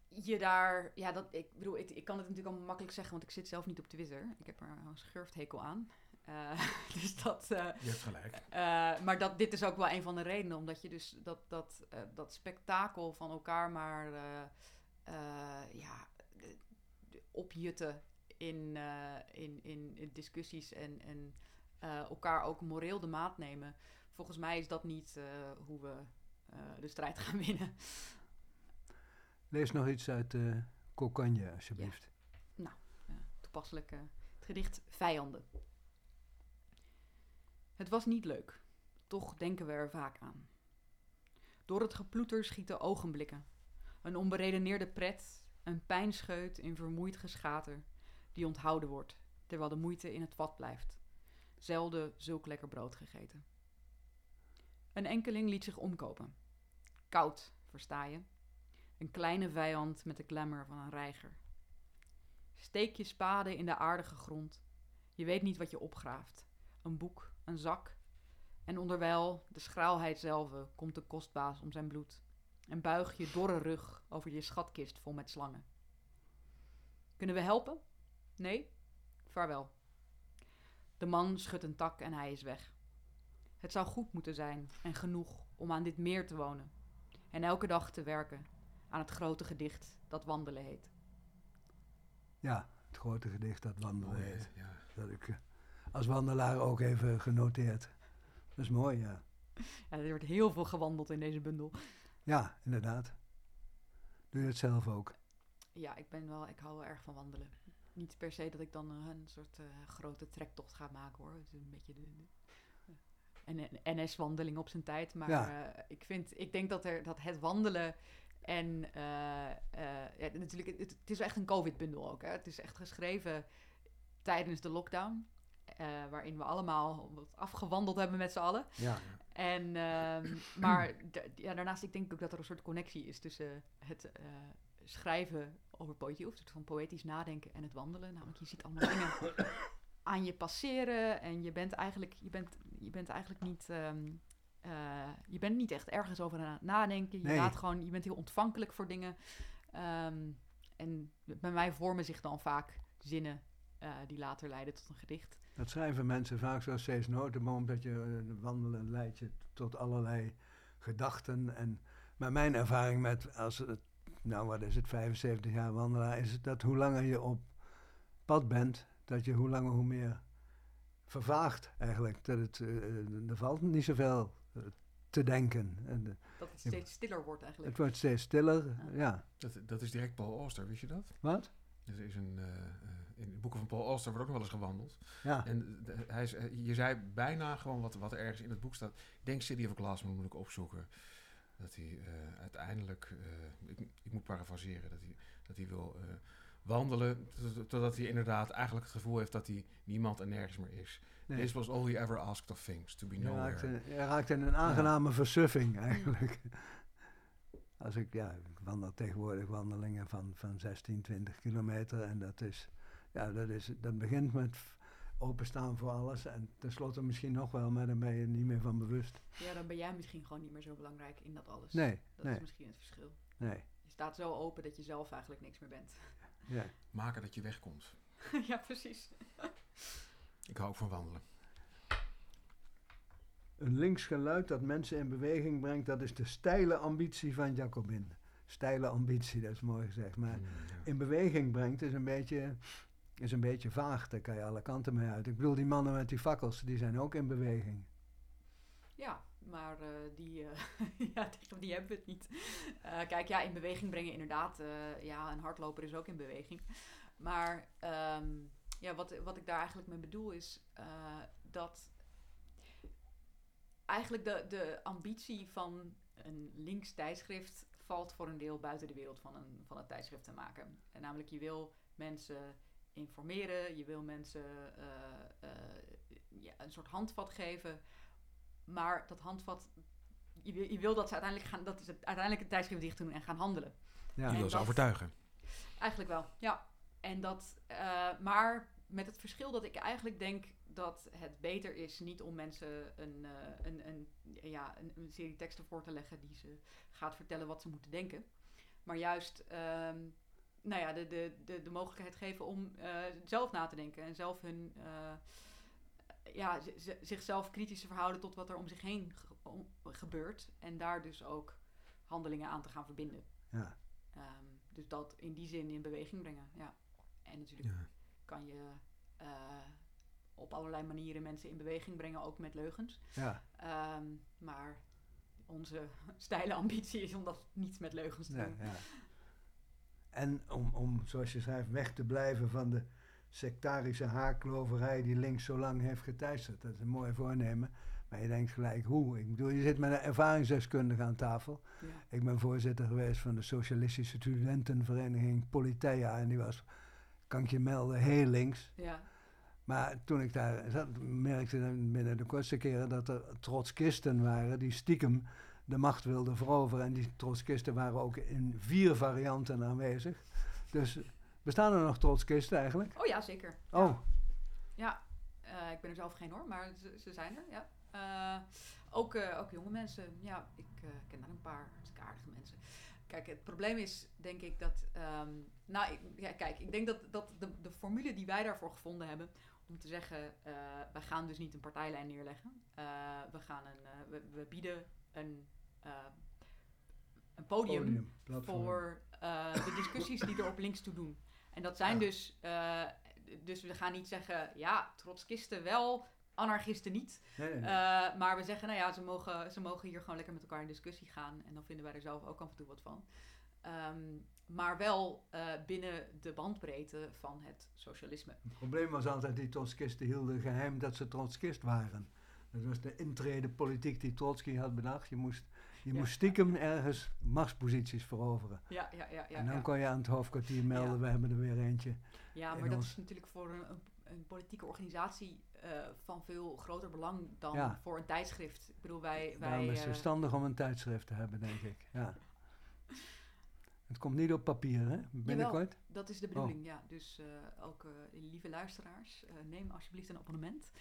je daar. Ja, dat, ik bedoel, ik, ik kan het natuurlijk allemaal makkelijk zeggen, want ik zit zelf niet op Twitter. Ik heb er een schurfthekel aan. Eh, dus dat. eh, Je hebt gelijk. eh, maar dat, dit is ook wel een van de redenen, omdat je dus dat, dat, eh, dat spektakel van elkaar maar eh, eh, ja, opjutten in, eh, in, in, in discussies en, en eh, elkaar ook moreel de maat nemen. Volgens mij is dat niet eh, hoe we de strijd gaan winnen. Lees nog iets uit uh, Cocagne, alsjeblieft. Uh, toepasselijk uh, het gedicht Vijanden. Het was niet leuk, toch denken we er vaak aan. Door het geploeter schieten ogenblikken. Een onberedeneerde pret, een pijnscheut in vermoeid geschater, die onthouden wordt, terwijl de moeite in het vat blijft. Zelden zulk lekker brood gegeten. Een enkeling liet zich omkopen. Koud, versta je? Een kleine vijand met de glamour van een reiger. Steek je spade in de aardige grond. Je weet niet wat je opgraaft. Een boek, een zak. En onderwijl, de schraalheid zelf, komt de kostbaas om zijn bloed. En buig je dorre rug over je schatkist vol met slangen. Kunnen we helpen? Nee? Vaarwel. De man schudt een tak en hij is weg. Het zou goed moeten zijn en genoeg om aan dit meer te wonen. En elke dag te werken aan het grote gedicht dat wandelen heet. Ja, het grote gedicht dat wandelen Mooi, heet. ja. Dat ik uh, als wandelaar ook even genoteerd. Dat is mooi, ja. ja. Er wordt heel veel gewandeld in deze bundel. Ja, inderdaad. Doe je het zelf ook? Ja, ik ben wel, ik hou wel erg van wandelen. Niet per se dat ik dan eh, een soort eh, grote trektocht ga maken hoor. Het is een beetje de, een NS-wandeling op zijn tijd. Maar Ja. eh, ik, vind, ik denk dat, er, dat het wandelen en eh, eh, ja, natuurlijk, het, het is echt een COVID-bundel ook. Hè. Het is echt geschreven tijdens de lockdown. eh, waarin we allemaal wat afgewandeld hebben met z'n allen. Ja. En, ehm, maar ja, daarnaast, ik denk ook dat er een soort connectie is tussen het eh, schrijven over poëzie, of van poëtisch nadenken en het wandelen. Namelijk, je ziet allemaal dingen aan je passeren en je bent eigenlijk, je bent, je bent eigenlijk niet, ehm, eh, je bent niet echt ergens over aan het nadenken. Je Nee. laat gewoon, je bent heel ontvankelijk voor dingen. Ehm, en bij mij vormen zich dan vaak zinnen eh, die later leiden tot een gedicht. Dat schrijven mensen vaak zoals Cees Notenboom, dat je eh, wandelen leidt je tot allerlei gedachten. En, maar mijn ervaring met, als het, nou wat is het, 75 jaar wandelaar, is het dat hoe langer je op pad bent, dat je hoe langer hoe meer vervaagt eigenlijk. Dat het, eh, er valt niet zoveel eh, te denken. En, eh, Dat het steeds stiller wordt eigenlijk. het wordt steeds stiller, Ja. ja. Dat, dat is direct Paul Auster, wist je dat? Wat? Er is een, eh, eh, in de boeken van Paul Auster wordt ook nog wel eens gewandeld. Ja. En de- hij is, eh, je zei bijna gewoon wat, wat er ergens in het boek staat. Ik denk City of Glass moet ik opzoeken. Dat hij eh, uiteindelijk, eh, ik, ik moet parafraseren, dat hij, dat hij wil eh, wandelen. tot- Totdat hij inderdaad eigenlijk het gevoel heeft dat hij niemand en nergens meer is. Nee. This was all he ever asked of things, to be nowhere. je raakt in een aangename versuffing eigenlijk. Als ik, ja, ik wandel tegenwoordig wandelingen van, van 16, 20 kilometer. En dat is, ja, dat is, dat begint met openstaan voor alles. En tenslotte misschien nog wel, maar dan ben je er niet meer van bewust. Ja, dan ben jij misschien gewoon niet meer zo belangrijk in dat alles. Nee, Dat nee, is misschien het verschil. nee. Je staat zo open dat je zelf eigenlijk niks meer bent. Ja. Maken dat je wegkomt. ja, precies. Ik hou ook van wandelen. Een links geluid dat mensen in beweging brengt, dat is de steile ambitie van Jacobin. Steile ambitie, dat is mooi gezegd. Maar Mm, ja. in beweging brengt is een beetje, is een beetje vaag. Daar kan je alle kanten mee uit. Ik bedoel, die mannen met die fakkels, die zijn ook in beweging. Ja, maar eh, die, eh, ja, die hebben we het niet. Eh, kijk, ja, in beweging brengen inderdaad. ja, een hardloper is ook in beweging. Maar ehm, ja, wat, wat ik daar eigenlijk mee bedoel is dat eigenlijk de, de ambitie van een links tijdschrift valt voor een deel buiten de wereld van, een, van het tijdschrift te maken. En namelijk, je wil mensen informeren, je wil mensen eh, eh, ja, een soort handvat geven. Maar dat handvat, je wil, je wil dat ze uiteindelijk gaan, dat is het, uiteindelijk het tijdschrift dicht doen en gaan handelen. Ja, Je wil ze overtuigen. Eigenlijk wel, ja. En dat, eh, maar met het verschil dat ik eigenlijk denk dat het beter is niet om mensen een, eh, een, een, ja, een, een serie teksten voor te leggen die ze gaat vertellen wat ze moeten denken. Maar juist ehm, nou ja, de, de, de, de mogelijkheid geven om eh, zelf na te denken en zelf hun, eh, ja, zichzelf kritisch te verhouden tot wat er om zich heen ge- om- gebeurt. En daar dus ook handelingen aan te gaan verbinden. ja. Ehm, dus dat in die zin in beweging brengen, ja. En natuurlijk Ja. kan je eh, op allerlei manieren mensen in beweging brengen, ook met leugens. ja. Ehm, maar onze steile ambitie is om dat niet met leugens te doen. ja. En om, om, zoals je schrijft, weg te blijven van de sectarische haarkloverij die links zo lang heeft geteisterd. Dat is een mooi voornemen. Maar je denkt gelijk, hoe? Ik bedoel, je zit met een ervaringsdeskundige aan tafel. Ja. Ik ben voorzitter geweest van de Socialistische Studentenvereniging Politeia. En die was, kan ik je melden, heel links. Ja. Maar toen ik daar zat, merkte ik binnen de kortste keren dat er trotskisten waren die stiekem de macht wilden veroveren. En die trotskisten waren ook in vier varianten aanwezig. Dus bestaan er nog trotskisten eigenlijk? Oh ja, zeker. Oh, Ja, eh, ik ben er zelf geen hoor, maar ze, ze zijn er, ja. Eh, ook, eh, ook jonge mensen, ja, ik ken daar een paar hartstikke aardige mensen. Kijk, het probleem is, denk ik, dat... ehm, nou, ik, ja, kijk, ik denk dat, dat de, de formule die wij daarvoor gevonden hebben... om te zeggen, wij gaan dus niet een partijlijn neerleggen. We, gaan een, we, we bieden een, een podium, voor eh, de discussies die er op links toe doen. En dat zijn Ja. dus, eh, dus we gaan niet zeggen, ja, trotskisten wel, anarchisten niet. Nee, nee, nee. Eh, maar we zeggen, nou ja, ze mogen, ze mogen hier gewoon lekker met elkaar in discussie gaan. En dan vinden wij er zelf ook af en toe wat van. Ehm, maar wel eh, binnen de bandbreedte van het socialisme. Het probleem was altijd, die Trotskisten hielden geheim dat ze Trotskist waren. Dat was de intrede politiek die Trotsky had bedacht. Je moest, je moest stiekem ergens machtsposities veroveren. Ja, ja, ja. ja, en dan kon je aan het hoofdkwartier melden, we hebben er weer eentje. Ja, in maar dat ons- is natuurlijk voor een, een, een politieke organisatie eh, van veel groter belang dan Ja. voor een tijdschrift. Ik bedoel, wij... wij Daarom is het eh, verstandig om een tijdschrift te hebben, denk ik. Ja. Het komt niet op papier, hè? Binnenkort? dat is de bedoeling, ja. Dus eh, ook lieve luisteraars, neem alsjeblieft een abonnement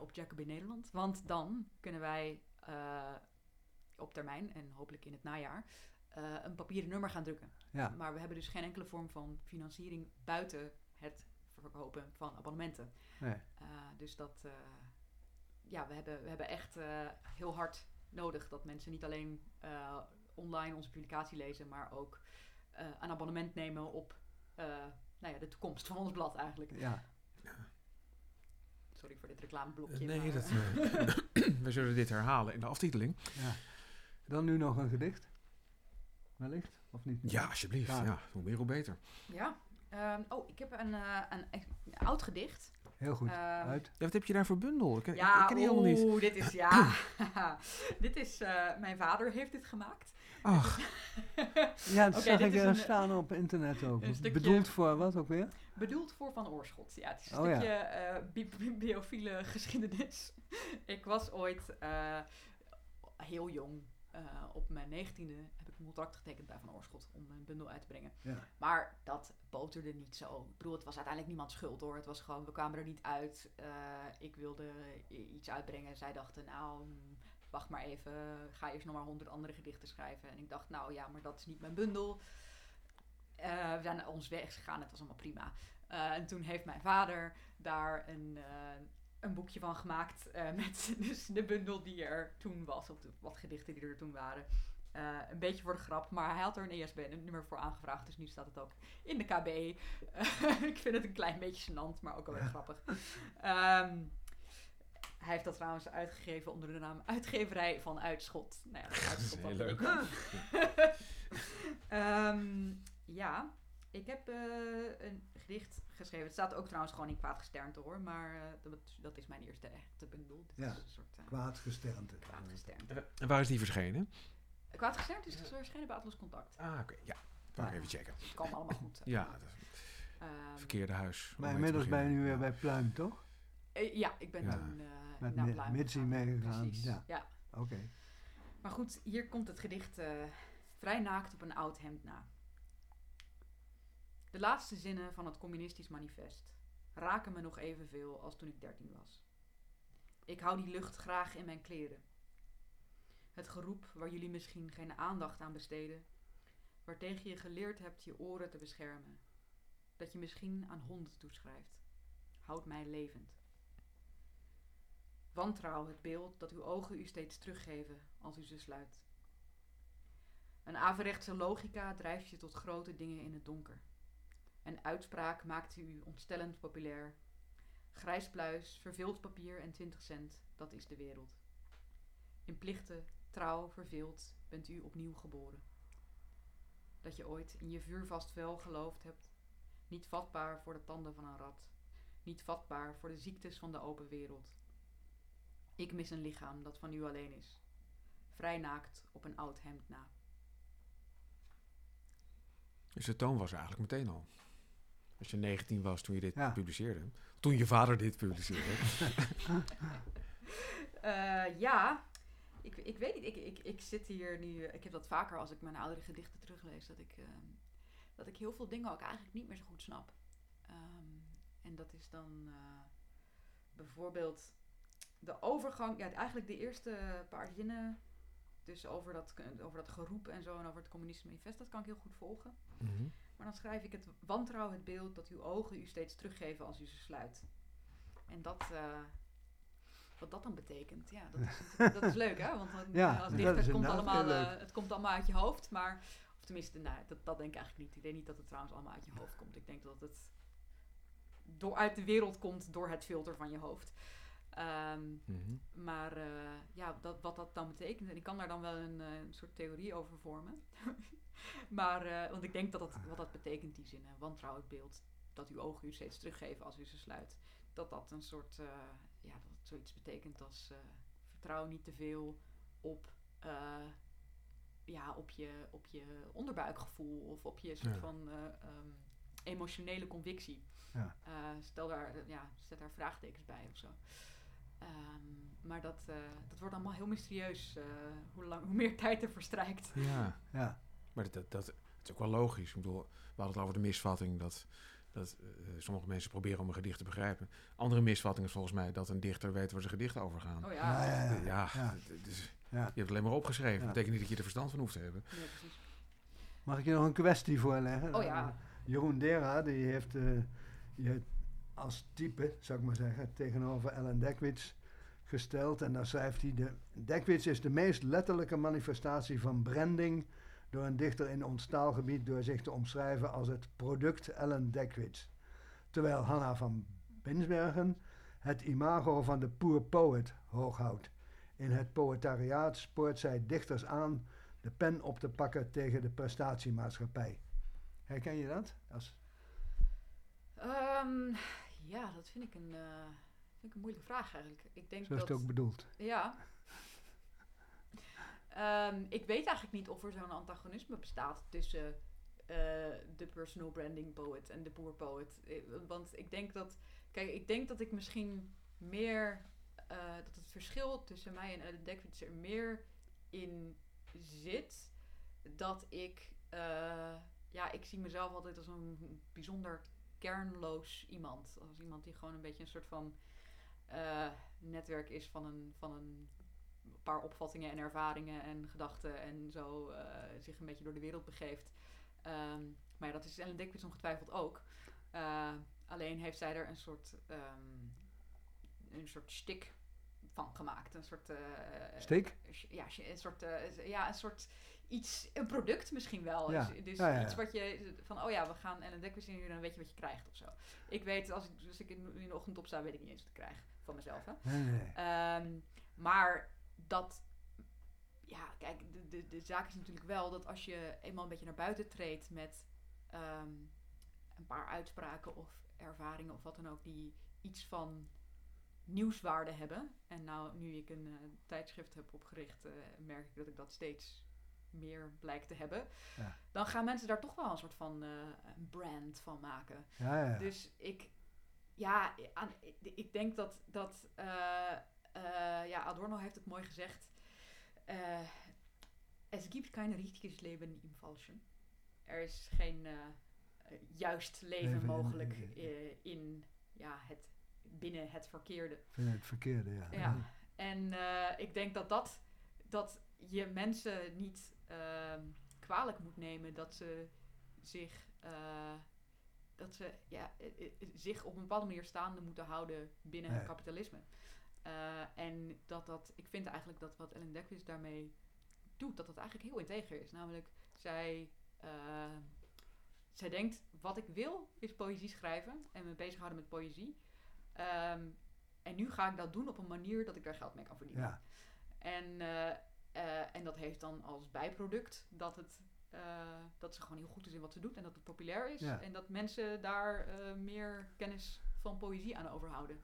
op Jacobin Nederland. Want dan kunnen wij op termijn, en hopelijk in het najaar, eh, een papieren nummer gaan drukken. Ja. Maar we hebben dus geen enkele vorm van financiering buiten het verkopen van abonnementen. Nee. Uh, dus dat, uh, ja, we hebben, we hebben echt uh, heel hard nodig dat mensen niet alleen uh, online onze publicatie lezen, maar ook uh, een abonnement nemen op uh, nou ja, de toekomst van ons blad eigenlijk. Ja. Sorry voor dit reclameblokje. Nee, maar, dat, we zullen dit herhalen in de aftiteling. ja. Dan nu nog een gedicht? Wellicht? Of niet? Ja, alsjeblieft. Ja. Ja. hoe meer hoe beter. Ja. Um, oh, ik heb een, uh, een, een, oud gedicht. Heel goed. Uit. Ja, wat heb je daar voor bundel? Ik, ken- ja, ik ken die helemaal niet. oeh, dit is, ja. dit is, uh, mijn vader heeft dit gemaakt. Ach, Ja, dat Oké, zag dit ik is er een- staan op internet ook. stukje- Bedoeld voor wat ook weer? Bedoeld voor Van Oorschot. Ja, het is een Oh, ja. stukje eh, bi- bi- biofiele geschiedenis. ik was ooit eh, heel jong. Eh, op mijn negentiende heb ik een contract getekend bij Van Oorschot om een bundel uit te brengen. Ja. Maar dat boterde niet zo. Ik bedoel, het was uiteindelijk niemands schuld hoor. Het was gewoon, we kwamen er niet uit. Eh, ik wilde iets uitbrengen. Zij dachten, nou, mm, wacht maar even. Ga eerst nog maar honderd andere gedichten schrijven. En ik dacht, nou ja, maar dat is niet mijn bundel. Eh, we zijn ons weg gegaan. Het was allemaal prima. En toen heeft mijn vader daar een, een boekje van gemaakt. eh, met dus de bundel die er toen was. Of de, wat gedichten die er toen waren. Eh, een beetje voor de grap, maar hij had er een ESBN-nummer voor aangevraagd, dus nu staat het ook in de KB. Eh, ik vind het een klein beetje gênant, maar ook wel weer grappig. Ehm, hij heeft dat trouwens uitgegeven onder de naam Uitgeverij van Uitschot. Nou ja, dat is Uitschot Heel leuk. Ehm, ja, ik heb een gedicht geschreven. Het staat ook trouwens gewoon in kwaad gesternte hoor, maar eh, dat, dat is mijn eerste echte bundel. Dit Ja. is een soort uh, Kwaad gesternte. kwaad gesternte. en waar is die verschenen? Kwaad gesternte is verschenen bij Atlas Contact. Ah, oké. Ja, wou ik Ah. even checken. Het kan allemaal goed. Ja, dat is Ehm, verkeerde huis. Maar inmiddels ben je nu weer Ja. bij Pluim, toch? eh, ja, ik ben Ja. toen eh Met naar Pluim Mitzi gegaan. meegegaan, Precies, ja. Oké. Maar goed, hier komt het gedicht eh, vrij naakt op een oud hemd na. De laatste zinnen van het communistisch manifest raken me nog evenveel als toen ik dertien was. Ik hou die lucht graag in mijn kleren. Het geroep waar jullie misschien geen aandacht aan besteden, waartegen je geleerd hebt je oren te beschermen, dat je misschien aan honden toeschrijft, houdt mij levend. Wantrouw het beeld dat uw ogen u steeds teruggeven als u ze sluit. Een averechtse logica drijft je tot grote dingen in het donker. Een uitspraak maakt u ontstellend populair. Grijs pluis, verveeld papier en 20 cent, dat is de wereld. In plichten, trouw, verveeld, bent u opnieuw geboren. Dat je ooit in je vuurvast vel geloofd hebt, niet vatbaar voor de tanden van een rat, niet vatbaar voor de ziektes van de open wereld. Ik mis een lichaam dat van u alleen is. Vrij naakt op een oud hemd na. Dus de toon was eigenlijk meteen al. Als je 19 was toen je dit Ja. publiceerde. Toen je vader dit publiceerde. Eh, ja, ik, ik weet niet. Ik, ik, ik zit hier nu. Ik heb dat vaker als ik mijn oudere gedichten teruglees. Dat ik, ehm, dat ik heel veel dingen ook eigenlijk niet meer zo goed snap. Ehm, en dat is dan eh, bijvoorbeeld de overgang. Ja, eigenlijk de eerste paar zinnen. Dus over dat, over dat geroep en zo en over het communistische manifest. Dat kan ik heel goed volgen. Mhm. Maar dan schrijf ik het wantrouw het beeld dat uw ogen u steeds teruggeven als u ze sluit. En dat, eh, wat dat dan betekent, ja, dat is, dat is leuk hè. Want dan, Ja, als dat dichter komt, allemaal, eh, het komt allemaal uit je hoofd. Maar, of tenminste, nou, dat, dat denk ik eigenlijk niet. Ik denk niet dat het trouwens allemaal uit je hoofd komt. Ik denk dat het door, uit de wereld komt door het filter van je hoofd. Ehm, Mhm. maar eh, ja, dat, wat dat dan betekent. En ik kan daar dan wel een, eh, een soort theorie over vormen. maar, eh, want ik denk dat dat, wat dat betekent, die zin, wantrouwend beeld, dat uw ogen u steeds teruggeven als u ze sluit. Dat dat een soort, eh, ja, dat het zoiets betekent als eh, vertrouw niet te veel op, ja, op, je, op je onderbuikgevoel of op je soort Ja. van eh, ehm, emotionele convictie. Ja. Stel daar, ja, zet daar vraagtekens bij of zo. Ehm, maar dat, dat wordt allemaal heel mysterieus hoe, lang, hoe meer tijd er verstrijkt. Ja, Ja, maar dat, dat, dat is ook wel logisch. Ik bedoel, we hadden het over de misvatting dat, dat eh, sommige mensen proberen om een gedicht te begrijpen. Andere misvatting is volgens mij dat een dichter weet waar zijn gedichten over gaan. Oh ja, ja, ja, ja. je hebt het alleen maar opgeschreven. Ja. Dat betekent niet dat je er verstand van hoeft te hebben. Mag ik je nog een kwestie voorleggen? Oh ja. Jeroen Dera, die heeft eh, je als type, zou ik maar zeggen, tegenover Ellen Dekwits gesteld. En daar schrijft hij, de, Dekwits is de meest letterlijke manifestatie van branding door een dichter in ons taalgebied door zich te omschrijven als het product Ellen Dekwits. Terwijl Hanna van Binsbergen het imago van de poor poet hooghoudt. In het poëtariaat spoort zij dichters aan de pen op te pakken tegen de prestatiemaatschappij. Herken je dat? Als, Ehm, ja, dat vind ik, een, eh, vind ik een moeilijke vraag eigenlijk. Ik denk zo is dat, het ook bedoeld. Ja. Ehm, ik weet eigenlijk niet of er zo'n antagonisme bestaat tussen eh, de personal branding poet en de poor poet. Eh, Want ik denk dat, kijk, ik denk dat ik misschien meer, eh, dat het verschil tussen mij en Ellen Dekwits er meer in zit dat ik, ja, ik zie mezelf altijd als een bijzonder kernloos iemand. Als iemand die gewoon een beetje een soort van netwerk is van een, van een paar opvattingen en ervaringen en gedachten en zo eh, zich een beetje door de wereld begeeft. Ehm, maar ja, dat is Ellen Dekwits ongetwijfeld ook. Eh, alleen heeft zij er een soort, ehm, een soort stik van gemaakt. Een soort... Steek? ja, een soort, ja, een soort iets, een product misschien wel. Ja. Dus, dus Ja, ja, ja. iets wat je, van oh ja, we gaan Ellen Dekwits in dan weet je wat je krijgt of zo. Ik weet, als ik, als ik in, de ochtend opsta, weet ik niet eens wat ik krijg van mezelf. Hè? Nee, nee, nee. Ehm, maar dat, ja, kijk, de, de, de zaak is natuurlijk wel dat als je eenmaal een beetje naar buiten treedt met ehm, een paar uitspraken of ervaringen of wat dan ook, die iets van nieuwswaarde hebben. En nou, nu ik een eh, tijdschrift heb opgericht, eh, merk ik dat ik dat steeds meer blijkt te hebben. Ja. Dan gaan mensen daar toch wel een soort van eh, een brand van maken. Ja, ja. Dus ik, ja, aan, ik- ik denk dat, dat eh, ja, Adorno heeft het mooi gezegd. eh es gibt kein richtiges Leben im Falschen. Er is geen eh, juist leven mogelijk in- in, ja, het, binnen het verkeerde. Vind het verkeerde, ja. Ja. En ik denk dat, dat, dat je mensen niet ehm, kwalijk moet nemen dat ze zich, dat ze, ja, zich op een bepaalde manier staande moeten houden binnen het kapitalisme. Eh, en dat dat, ik vind eigenlijk dat wat Ellen Dekwits daarmee doet, dat dat eigenlijk heel integer is. Namelijk, zij, eh, zij denkt, wat ik wil is poëzie schrijven en me bezighouden met poëzie. Ehm, en nu ga ik dat doen op een manier dat ik daar geld mee kan verdienen. Ja. En, eh, en dat heeft dan als bijproduct dat, het, dat ze gewoon heel goed is in wat ze doet en dat het populair is. Ja. En dat mensen daar meer kennis van poëzie aan overhouden.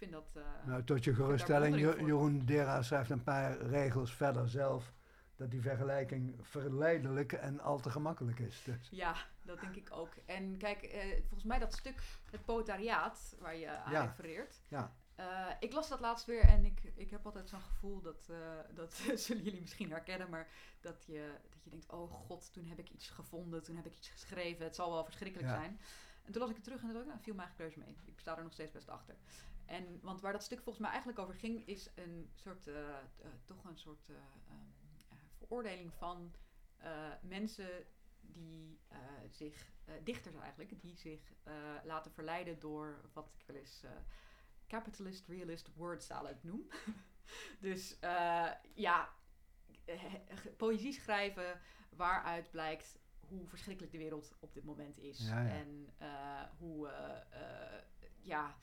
Ik vind dat. eh, Nou, tot je geruststelling. Jeroen Dera schrijft een paar regels verder zelf dat die vergelijking verleidelijk en al te gemakkelijk is. Dus. Ja, dat denk ik ook. En kijk, eh, volgens mij dat stuk, het poëtariaat, waar je aan Ja. refereert. Ja. Eh, ik las dat laatst weer en ik, ik heb altijd zo'n gevoel dat, dat zullen jullie misschien herkennen, maar dat je, dat je denkt, oh god, toen heb ik iets gevonden, toen heb ik iets geschreven, het zal wel verschrikkelijk Ja. zijn. En toen las ik het terug en dacht ik, nou, viel mijn eigen keuze mee. Ik sta er nog steeds best achter. En, want waar dat stuk volgens mij eigenlijk over ging, is een soort, eh, eh, toch een soort eh, ehm, eh, veroordeling van mensen die zich, dichters eigenlijk, die zich laten verleiden door wat ik wel eens capitalist realist word salad noem. dus ja, poëzie schrijven waaruit blijkt hoe verschrikkelijk de wereld op dit moment is. Ja, ja. En hoe, ja,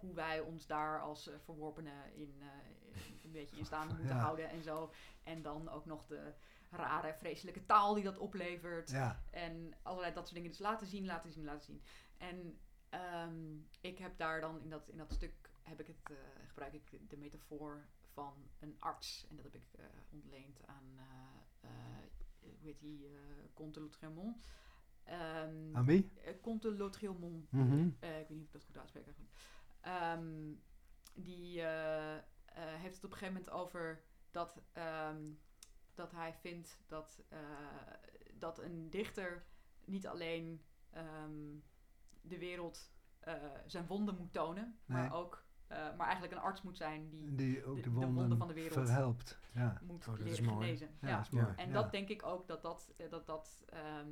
hoe wij ons daar als eh, verworpenen in, eh, een beetje in staan moeten Ja. houden en zo. En dan ook nog de rare, vreselijke taal die dat oplevert. Ja, En allerlei dat soort dingen. Dus laten zien, laten zien, laten zien. En ehm, ik heb daar dan in dat, in dat stuk heb ik het, eh, gebruik ik de metafoor van een arts. En dat heb ik ontleend aan, eh, hoe heet die, Comte. Ehm, aan wie? Comte Lautremont. Mhm. Ik weet niet of ik dat goed uitspreek eigenlijk. Ehm, die eh, eh, heeft het op een gegeven moment over dat, ehm, dat hij vindt dat, eh, dat een dichter niet alleen ehm, de wereld eh, zijn wonden moet tonen, maar ook eh, maar eigenlijk een arts moet zijn die Die ook de- de, de wonden, van de wereld. verhelpt. Ja, moet Oh, dat is leren mooi. genezen. ja, Ja. dat is mooi. En ja. dat denk ik ook dat dat. dat, dat ehm,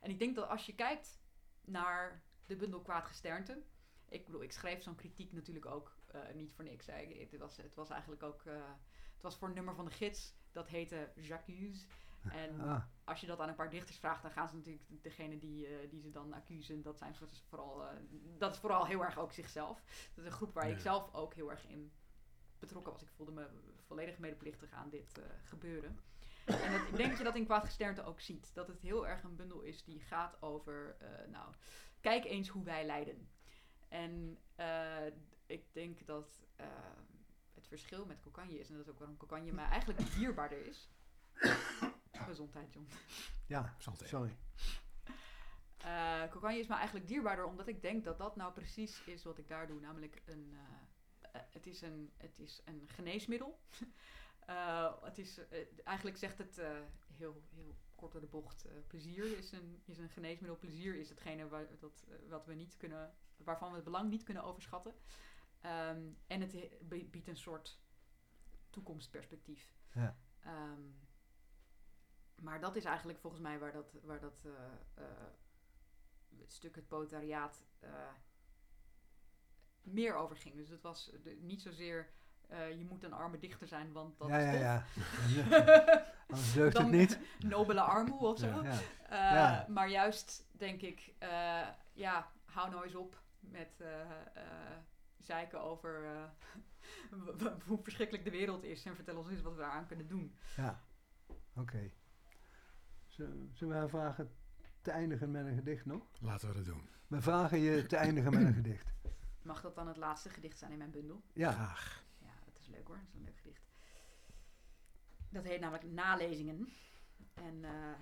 en ik denk dat als je kijkt naar de bundel Kwaad Gesternte. Ik bedoel, ik schreef zo'n kritiek natuurlijk ook eh, niet voor niks. Hè. Ik- Het, was, het was eigenlijk ook. eh, het was voor een nummer van de gids. Dat heette J'accuse. En Ah, als je dat aan een paar dichters vraagt, dan gaan ze natuurlijk degene die, eh, die ze dan accusen. Dat, zijn vooral, dat is vooral heel erg ook zichzelf. Dat is een groep waar ik zelf ook heel erg in betrokken was. Ik voelde me volledig medeplichtig aan dit gebeuren. En dat, ik denk dat je dat in Kwaad Gesternte ook ziet. Dat het heel erg een bundel is die gaat over, nou, kijk eens hoe wij lijden. En eh, ik denk dat eh, het verschil met Kokanje is, en dat is ook waarom Kokanje mij eigenlijk dierbaarder is. Gezondheid, John. ja, Santé. sorry. Eh Kokanje is me eigenlijk dierbaarder, omdat ik denk dat dat nou precies is wat ik daar doe. Namelijk, een, het, is een, het is een geneesmiddel. Eh, het is, eh, eigenlijk zegt het eh, heel, heel kort door de bocht, plezier is een, is een geneesmiddel. Plezier is hetgene waar, dat, wat we niet kunnen, waarvan we het belang niet kunnen overschatten. Ehm, en het biedt een soort toekomstperspectief. Ja. Ehm, maar dat is eigenlijk volgens mij waar dat, waar dat het stuk het proletariaat eh, meer over ging. Dus het was de- niet zozeer eh, je moet een arme dichter zijn, want dat ja, is ja, ja. Anders deugt het Dan- niet. Nobele armoe of zo. Ja. Ja. Eh, Ja. Maar juist denk ik, eh, ja, hou nou eens op met eh, eh, zeiken over eh, hoe verschrikkelijk de wereld is en vertel ons eens wat we daaraan kunnen doen. Ja, oké. Zullen zullen we haar vragen te eindigen met een gedicht nog? Laten we dat doen. We vragen je te eindigen met een gedicht. Mag dat dan het laatste gedicht zijn in mijn bundel? Ja, Graag. Leuk hoor. Dat is een leuk gedicht. Dat heet namelijk Nalezingen. En eh,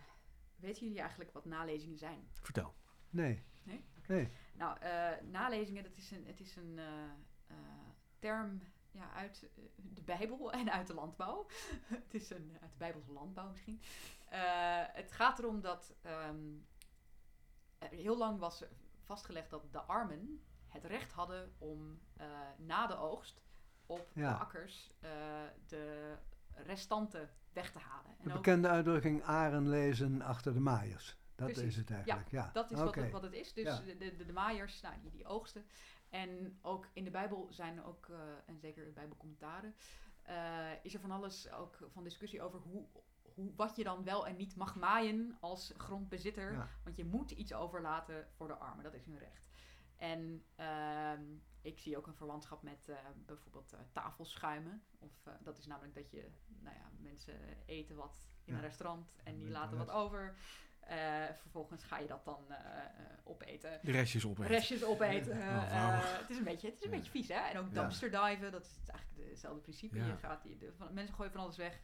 weten jullie eigenlijk wat nalezingen zijn? Vertel. nee. Nee? Nee. Nou, eh, nalezingen, dat is een, het is een eh, term ja, uit de Bijbel en uit de landbouw. het is een, uit de Bijbelse landbouw misschien. Het gaat erom dat er heel lang was vastgelegd dat de armen het recht hadden om na de oogst op Ja. de akkers eh, de restanten weg te halen. De En bekende uitdrukking aren lezen achter de maaiers. Dat Precies. is het eigenlijk, ja. Dat is wat, het, wat het is. Dus Ja. de, de, de maaiers, nou, die, die oogsten. En ook in de Bijbel zijn ook, eh, en zeker in Bijbelcommentaren, eh, is er van alles ook van discussie over hoe, hoe, wat je dan wel en niet mag maaien als grondbezitter. Ja. Want je moet iets overlaten voor de armen, dat is hun recht. En ehm, ik zie ook een verwantschap met eh, bijvoorbeeld eh, tafelschuimen. Of, eh, dat is namelijk dat je, nou ja, mensen eten wat in Ja. een restaurant en die En laten wat over. Vervolgens ga je dat dan opeten. De restjes opeten. Restjes opeten. Ja. Oh, het is een beetje, het is een Ja. beetje vies, hè? En ook dumpster diven, dat is eigenlijk hetzelfde principe. Je gaat, die, de, van, mensen gooien van alles weg.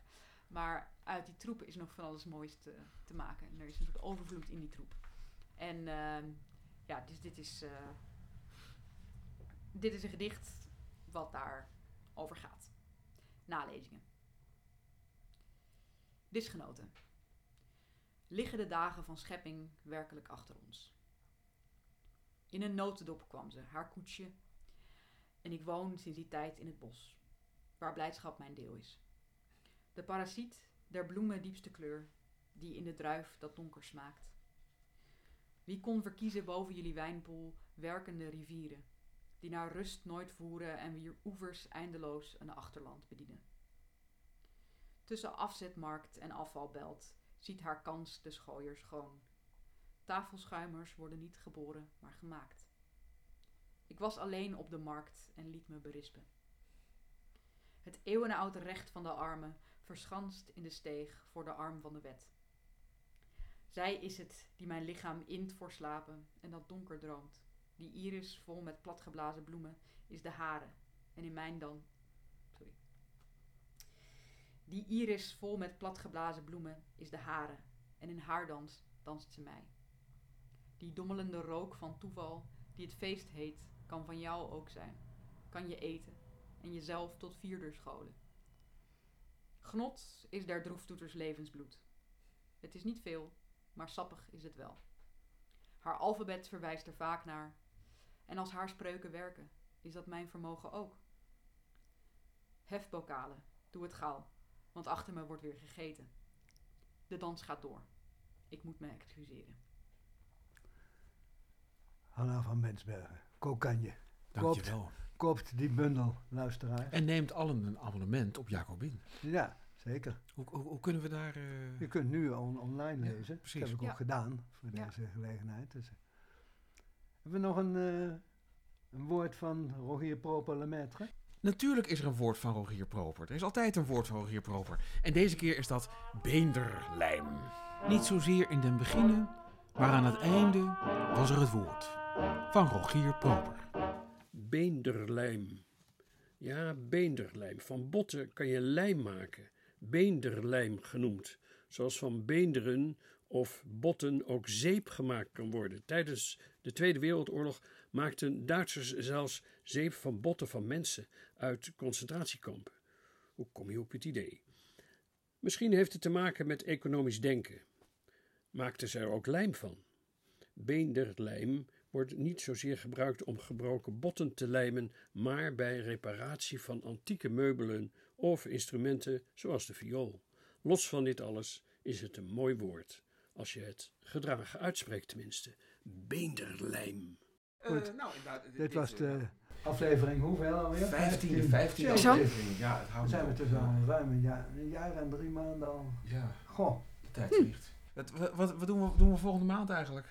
Maar uit die troep is nog van alles moois te, te maken. En er is een soort overvloed in die troep. En ehm, ja, dus dit is, dit is een gedicht wat daar over gaat. Nalezingen. Disgenoten. Liggen de dagen van schepping werkelijk achter ons? In een notendop kwam ze, haar koetsje. En ik woon sinds die tijd in het bos, waar blijdschap mijn deel is. De parasiet der bloemen diepste kleur, die in de druif dat donker smaakt. Wie kon verkiezen boven jullie wijnpoel werkende rivieren, die naar rust nooit voeren en wier oevers eindeloos een achterland bedienen? Tussen afzetmarkt en afvalbelt ziet haar kans de schooier schoon. Tafelschuimers worden niet geboren, maar gemaakt. Ik was alleen op de markt en liet me berispen. Het eeuwenoude recht van de armen verschanst in de steeg voor de arm van de wet. Zij is het die mijn lichaam int voor slapen en dat donker droomt. Die iris vol met platgeblazen bloemen is de hare en in mijn dan. Sorry. Die iris vol met platgeblazen bloemen is de hare en in haar dans danst ze mij. Die dommelende rook van toeval die het feest heet, kan van jou ook zijn. Kan je eten en jezelf tot vierder scholen. Genot is der droeftoeters levensbloed. Het is niet veel, maar sappig is het wel. Haar alfabet verwijst er vaak naar. En als haar spreuken werken, is dat mijn vermogen ook. Hefbokalen, doe het gauw, want achter me wordt weer gegeten. De dans gaat door. Ik moet me excuseren. Hanna van Mensbergen, Kokanje. Dankjewel. Koopt die bundel, luisteraar. En neemt allen een abonnement op Jacobin. Ja, zeker. Hoe, hoe, hoe kunnen we daar... eh, Je kunt nu on- online Ja, lezen. precies. Dat heb ik Ja. ook gedaan voor Ja. deze gelegenheid. Dus, eh, hebben we nog een, eh, een woord van Rogier Proper Lemaitre? Natuurlijk is er een woord van Rogier Proper. Er is altijd een woord van Rogier Proper. En deze keer is dat beenderlijm. Niet zozeer in den beginnen, maar aan het einde was er het woord. Van Rogier Proper. Beenderlijm. Ja, beenderlijm. Van botten kan je lijm maken. Beenderlijm genoemd. Zoals van beenderen of botten ook zeep gemaakt kan worden. Tijdens de Tweede Wereldoorlog maakten Duitsers zelfs zeep van botten van mensen uit concentratiekampen. Hoe kom je op het idee? Misschien heeft het te maken met economisch denken. Maakten ze er ook lijm van? Beenderlijm wordt niet zozeer gebruikt om gebroken botten te lijmen, maar bij reparatie van antieke meubelen of instrumenten zoals de viool. Los van dit alles is het een mooi woord, als je het gedragen uitspreekt tenminste. Beenderlijm. Goed. nou, Dit was de aflevering hoeveel alweer? 15, 15 Zo. aflevering. Ja, het Dan houdt zijn we dus al ruim een jaar, een jaar en drie maanden al. Ja, Goh, de tijd vliegt. Wat, wat, wat, wat doen, we, doen we volgende maand eigenlijk?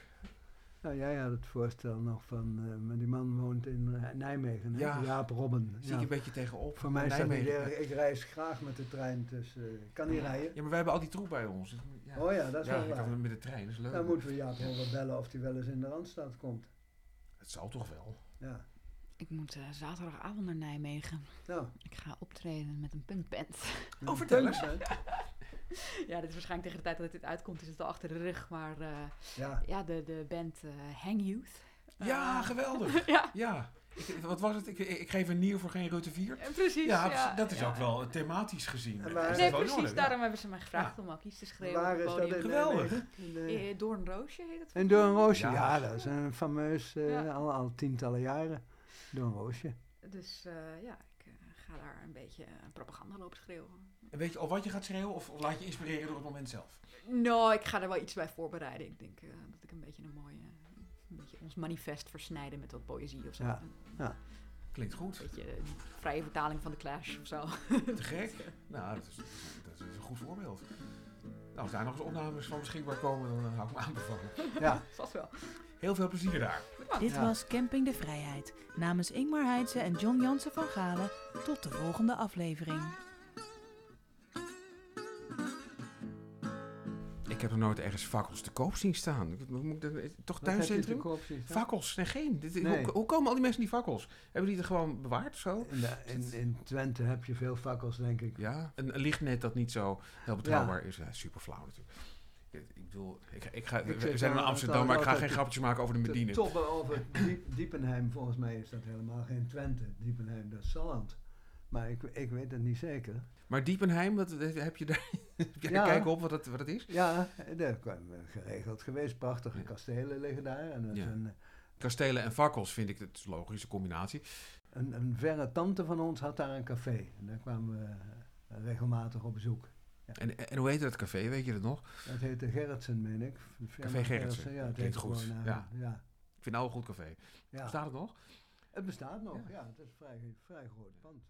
Nou jij had het voorstel nog van, eh, maar die man woont in eh, Nijmegen, hè? Ja. Jaap Robben. Zie Ja. ik een beetje tegenop. Voor mij staat niet erg. Ik reis graag met de trein, dus eh, ik kan niet rijden. Ja, maar wij hebben al die troep bij ons. Ja, Oh ja, dat is ja wel ik waar. kan met de trein, dat is leuk. Dan moeten we Jaap Robben bellen of hij wel eens in de Randstad komt. Het zal toch wel. Ja. Ik moet eh, zaterdagavond naar Nijmegen. Nou, Ik ga optreden met een punkband. Oh, vertel eens. ja, dit is waarschijnlijk tegen de tijd dat dit uitkomt, is het al achter de rug. Maar eh, Ja, ja, de, de band eh, Hang Youth. Ja, Eh, geweldig. ja, Ja. Ik, wat was het? Ik, ik, geef een nier voor geen Rutte 4. eh, precies. Ja, ja, dat is ja. ook wel thematisch gezien. En waar- Nee, in precies. Ja. Daarom hebben ze mij gevraagd om ook iets te schreeuwen waar is het dat Geweldig. Doornroosje heet het. in Doornroosje, Ja. ja. dat is een fameus, eh, Ja. al, al tientallen jaren. Doornroosje. Dus eh, ja, ik ga daar een beetje propaganda lopen schreeuwen. En weet je al wat je gaat schreeuwen of, laat je inspireren door het moment zelf? Nou, ik ga er wel iets bij voorbereiden. Ik denk eh, dat ik een beetje een mooie, een beetje ons manifest versnijden met wat poëzie of zo. Ja. Een Klinkt goed. beetje eh, vrije vertaling van de Clash of zo. Te gek. Nou, dat is, dat is een goed voorbeeld. Nou, als daar nog eens opnames van beschikbaar komen, dan eh, hou ik me aanbevolen. Ja, Vast wel. Heel veel plezier daar. Dit Ja. was Camping de Vrijheid. Namens Ingmar Heitse en John Jansen van Galen. Tot de volgende aflevering. Ik heb nog nooit ergens fakkels te koop zien staan. Moet ik- Toch tuincentrum? Fakkels? Nee, geen. Dit, Nee. Hoe, hoe komen al die mensen die fakkels? Hebben die er gewoon bewaard of zo? In, de- in, in Twente heb je veel fakkels, denk ik. Ja, een, een lichtnet dat niet zo heel betrouwbaar is. Ja, super flauw natuurlijk. Ik, bedoel, ik, ik ga, Ik we zijn in Amsterdam, maar ik ga geen grapjes maken over de Medine. toppen over Diep, Diepenheim, volgens mij is dat helemaal geen Twente. Diepenheim, dat is Salland. Maar ik, ik weet het niet zeker. Maar Diepenheim, wat, heb je daar heb jij Ja. kijken op wat dat, wat dat is? Ja, daar we geregeld geweest. Prachtige Ja. kastelen liggen daar. En Ja. een, Kastelen en fakkels vind ik het logische combinatie. een, een verre tante van ons had daar een café. En daar kwamen we eh, regelmatig op bezoek. En, en hoe heet dat café, weet je dat nog? Dat heette Gerritsen, meen ik. Café Gerritsen. Ja, het heette goed. gewoon, eh, Ja. ja. Ik vind nou een goed café. Bestaat het nog? Het bestaat nog, Ja. ja. Het is een vrij, vrij groot pand.